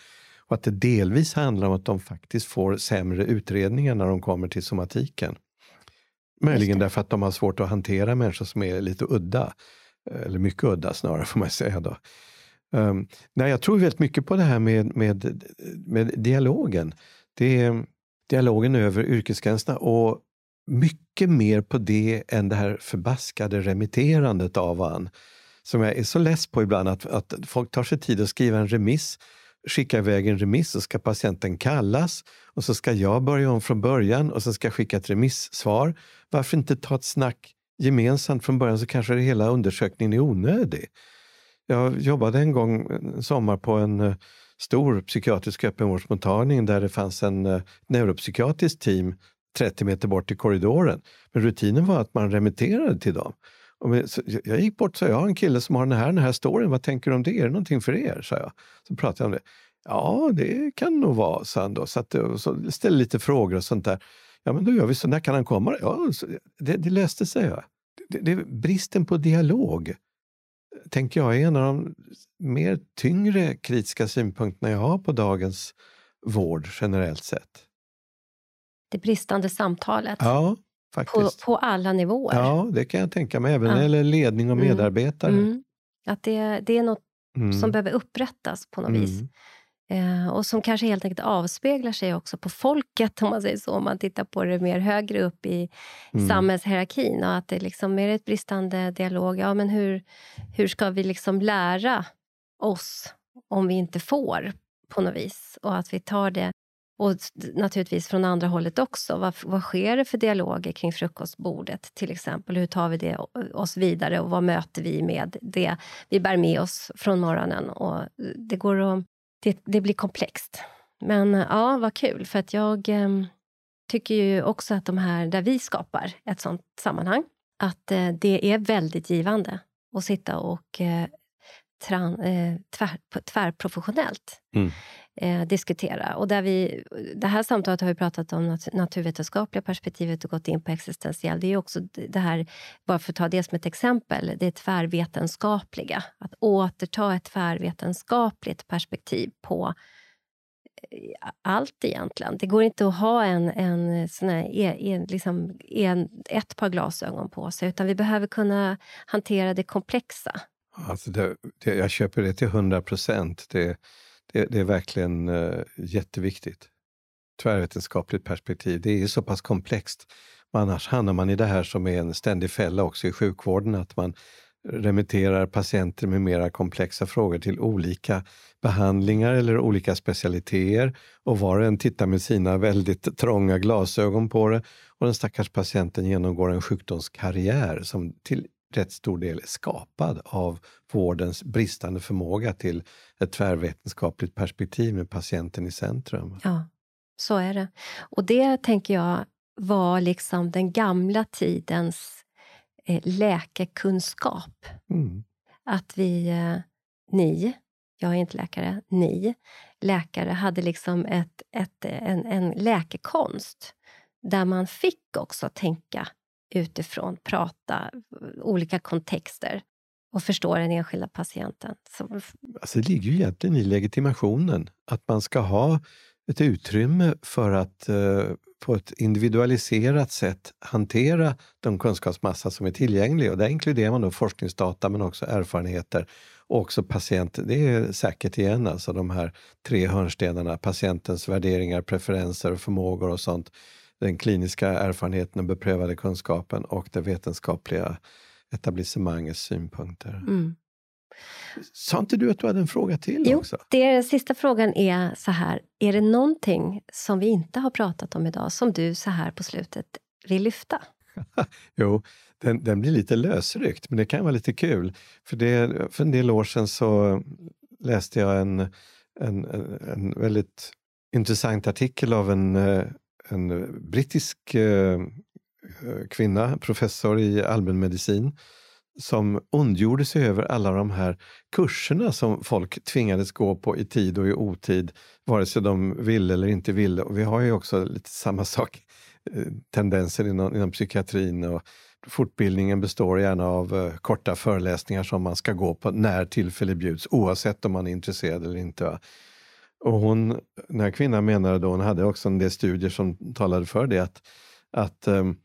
S2: Och att det delvis handlar om att de faktiskt får sämre utredningar när de kommer till somatiken. Möjligen därför att de har svårt att hantera människor som är lite udda. Eller mycket udda snarare får man säga. Då. Um, nej, jag tror väldigt mycket på det här med, med, med dialogen. Det är dialogen över yrkesgränserna och mycket mer på det än det här förbaskade remitterandet av varandra. Som jag är så less på ibland, att, att folk tar sig tid att skriva en remiss skicka iväg en remiss så ska patienten kallas och så ska jag börja om från början och så ska jag skicka ett remissvar. Varför inte ta ett snack gemensamt från början så kanske hela undersökningen är onödig. Jag jobbade en gång en sommar på en eh, stor psykiatrisk öppenvårdsmottagning där det fanns en eh, neuropsykiatrisk neuropsykiatriskt team 30 meter bort i korridoren. Men rutinen var att man remitterade till dem. Jag gick bort och sa, jag har en kille som har den här, den här storyn, vad tänker du om det? Är det någonting för er? sa jag. Så pratade jag om det. Ja, det kan nog vara, sa han då. Så, att, så ställde lite frågor och sånt där. Ja, men då gör vi så. När kan han komma? Ja, det, det löste sig. Ja. Det, det, bristen på dialog tänker jag är en av de mer tyngre kritiska synpunkterna jag har på dagens vård generellt sett.
S1: Det bristande samtalet?
S2: Ja,
S1: faktiskt. På, på alla nivåer?
S2: Ja, det kan jag tänka mig. Även ja. det gäller ledning och mm. medarbetare. Mm. Mm.
S1: Att det, det är något mm. som behöver upprättas på något vis. Mm. Eh, och som kanske helt enkelt avspeglar sig också på folket, om man säger så, om man tittar på det mer högre upp i mm. samhällshierarkin. Och att det liksom är ett bristande dialog. Ja, men hur, hur ska vi liksom lära oss om vi inte får, på något vis? Och att vi tar det och naturligtvis från andra hållet också. Vad, vad sker det för dialoger kring frukostbordet till exempel? Hur tar vi det oss vidare och vad möter vi med det vi bär med oss från morgonen? Och eh, det, går att, det, det blir komplext. Men eh, ja, vad kul, för att jag eh, tycker ju också att de här där vi skapar ett sånt sammanhang, att eh, det är väldigt givande att sitta och eh, tran, eh, tvär, tvärprofessionellt mm. eh, diskutera. Och där vi, det här samtalet har vi pratat om nat naturvetenskapliga perspektivet och gått in på existentiell. Det är också det här, bara för att ta det som ett exempel, det tvärvetenskapliga. Att återta ett tvärvetenskapligt perspektiv på eh, allt egentligen. Det går inte att ha en, en, sån här, en, liksom en, ett par glasögon på sig, utan vi behöver kunna hantera det komplexa
S2: Alltså det, det, jag köper det till 100 procent. Det, det, det, är verkligen uh, jätteviktigt. Tvärvetenskapligt perspektiv. Det är så pass komplext. Annars hamnar man i det här som är en ständig fälla också i sjukvården, att man remitterar patienter med mera komplexa frågor till olika behandlingar eller olika specialiteter och var och en tittar med sina väldigt trånga glasögon på det och den stackars patienten genomgår en sjukdomskarriär som till rätt stor del skapad av vårdens bristande förmåga till ett tvärvetenskapligt perspektiv med patienten i centrum.
S1: Ja, så är det. Och det tänker jag var liksom den gamla tidens eh, läkekunskap. Mm. Att vi, eh, ni, jag är inte läkare, ni läkare hade liksom ett, ett, en, en läkekonst där man fick också tänka utifrån, prata, olika kontexter och förstå den enskilda patienten. Så...
S2: Alltså det ligger ju egentligen i legitimationen, att man ska ha ett utrymme för att eh, på ett individualiserat sätt hantera de kunskapsmassa som är tillgänglig. Och där inkluderar man då forskningsdata men också erfarenheter och också patient. Det är säkert igen alltså de här tre hörnstenarna, patientens värderingar, preferenser och förmågor och sånt den kliniska erfarenheten och beprövade kunskapen och det vetenskapliga etablissemangets synpunkter. Mm. Sa inte du att du hade en fråga till
S1: jo,
S2: också?
S1: Den sista frågan är så här. Är det någonting som vi inte har pratat om idag som du så här på slutet vill lyfta?
S2: jo, den, den, blir lite lösryckt, men det kan vara lite kul. För, det, för en del år sedan så läste jag en, en, en väldigt intressant artikel av en eh, en brittisk eh, eh, kvinna, professor i allmänmedicin, som ondgjorde sig över alla de här kurserna som folk tvingades gå på i tid och i otid, vare sig de ville eller inte ville. Och vi har ju också lite samma sak, eh, tendenser inom, inom psykiatrin. Och fortbildningen består gärna av uh, korta föreläsningar som man ska gå på när tillfälle bjuds, oavsett om man är intresserad eller inte. Va? Och hon, den här kvinnan menade då, hon hade också en del studier som talade för det, att, att um,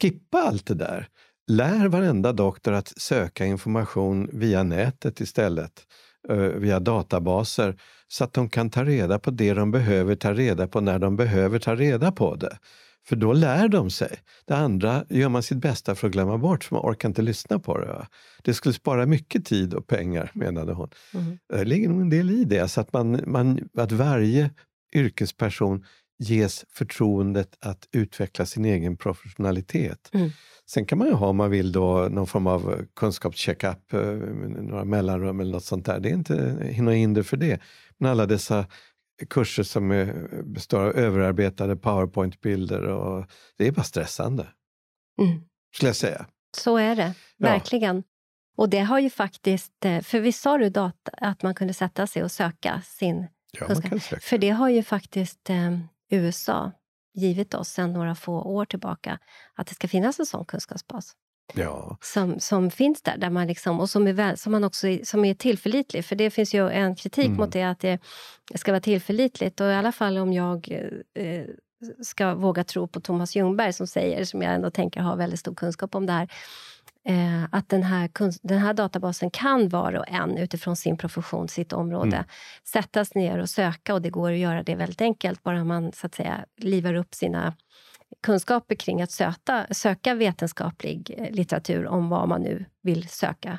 S2: skippa allt det där. Lär varenda doktor att söka information via nätet istället, uh, via databaser, så att de kan ta reda på det de behöver ta reda på när de behöver ta reda på det. För då lär de sig. Det andra gör man sitt bästa för att glömma bort, för man orkar inte lyssna på det. Det skulle spara mycket tid och pengar, menade hon. Mm. Det ligger nog en del i det, så att, man, man, att varje yrkesperson ges förtroendet att utveckla sin egen professionalitet. Mm. Sen kan man ju ha, om man vill, då, någon form av kunskapscheckup, eh, några mellanrum eller något sånt där. Det är inte något hinder för det. Men alla dessa kurser som är, består av överarbetade powerpoint-bilder. och Det är bara stressande, mm. skulle jag säga.
S1: Så är det, verkligen. Och det har ju faktiskt, eh, för vi sa du data, att man kunde sätta sig och söka sin
S2: Ja,
S1: kunskap. För det har ju faktiskt eh, USA givit oss sedan några få år tillbaka, att det ska finnas en sån kunskapsbas
S2: Ja,
S1: som, som finns där, där man liksom, och som är, väl, som man också är, som är tillförlitlig. För det finns ju en kritik
S2: Mm.
S1: mot det, att det ska vara tillförlitligt. Och i alla fall om jag eh, ska våga tro på Thomas Ljungberg som säger, som jag ändå tänker har väldigt stor kunskap om det här, eh, att den här, den här databasen kan var och en utifrån sin profession, sitt område,
S2: Mm.
S1: sättas ner och söka och det går att göra det väldigt enkelt, bara man så att säga livar upp sina kunskaper kring att söta, söka vetenskaplig eh, litteratur om vad man nu vill söka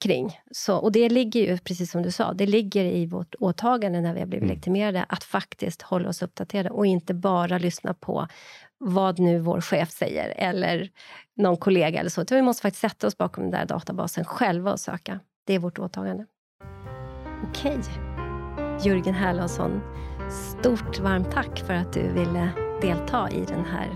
S1: kring. Så, och det ligger ju, precis som du sa, det ligger i vårt åtagande när vi har blivit
S2: Mm.
S1: legitimerade, att faktiskt hålla oss uppdaterade och inte bara lyssna på vad nu vår chef säger eller någon kollega eller så. Utan vi måste faktiskt sätta oss bakom den där databasen själva och söka. Det är vårt åtagande. Okej. Jörgen Herlansson, stort varmt tack för att du ville delta i den här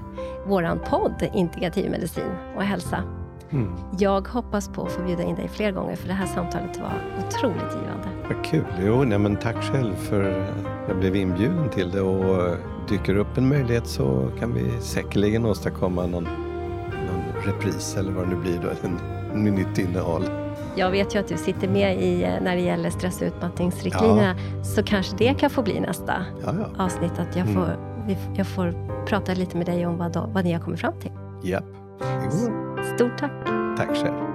S1: våran podd Integrativ medicin och hälsa.
S2: mm.
S1: Jag hoppas på att få bjuda in dig fler gånger för det här samtalet var otroligt givande.
S2: vad kul. Jo, nej, men tack själv för att jag blev inbjuden till det och dyker upp en möjlighet så kan vi säkerligen åstadkomma någon, någon repris eller vad det nu blir då, en, en nytt innehåll.
S1: Jag vet ju att du sitter med i eh, när det gäller stress och utmattningsriktlinjerna så kanske det kan få bli nästa
S2: Ja, ja.
S1: avsnitt att jag får, vi- jag får prata lite med dig om vad, vad ni har kommit fram till.
S2: Japp. Jo,
S1: Stort tack!
S2: tack själv.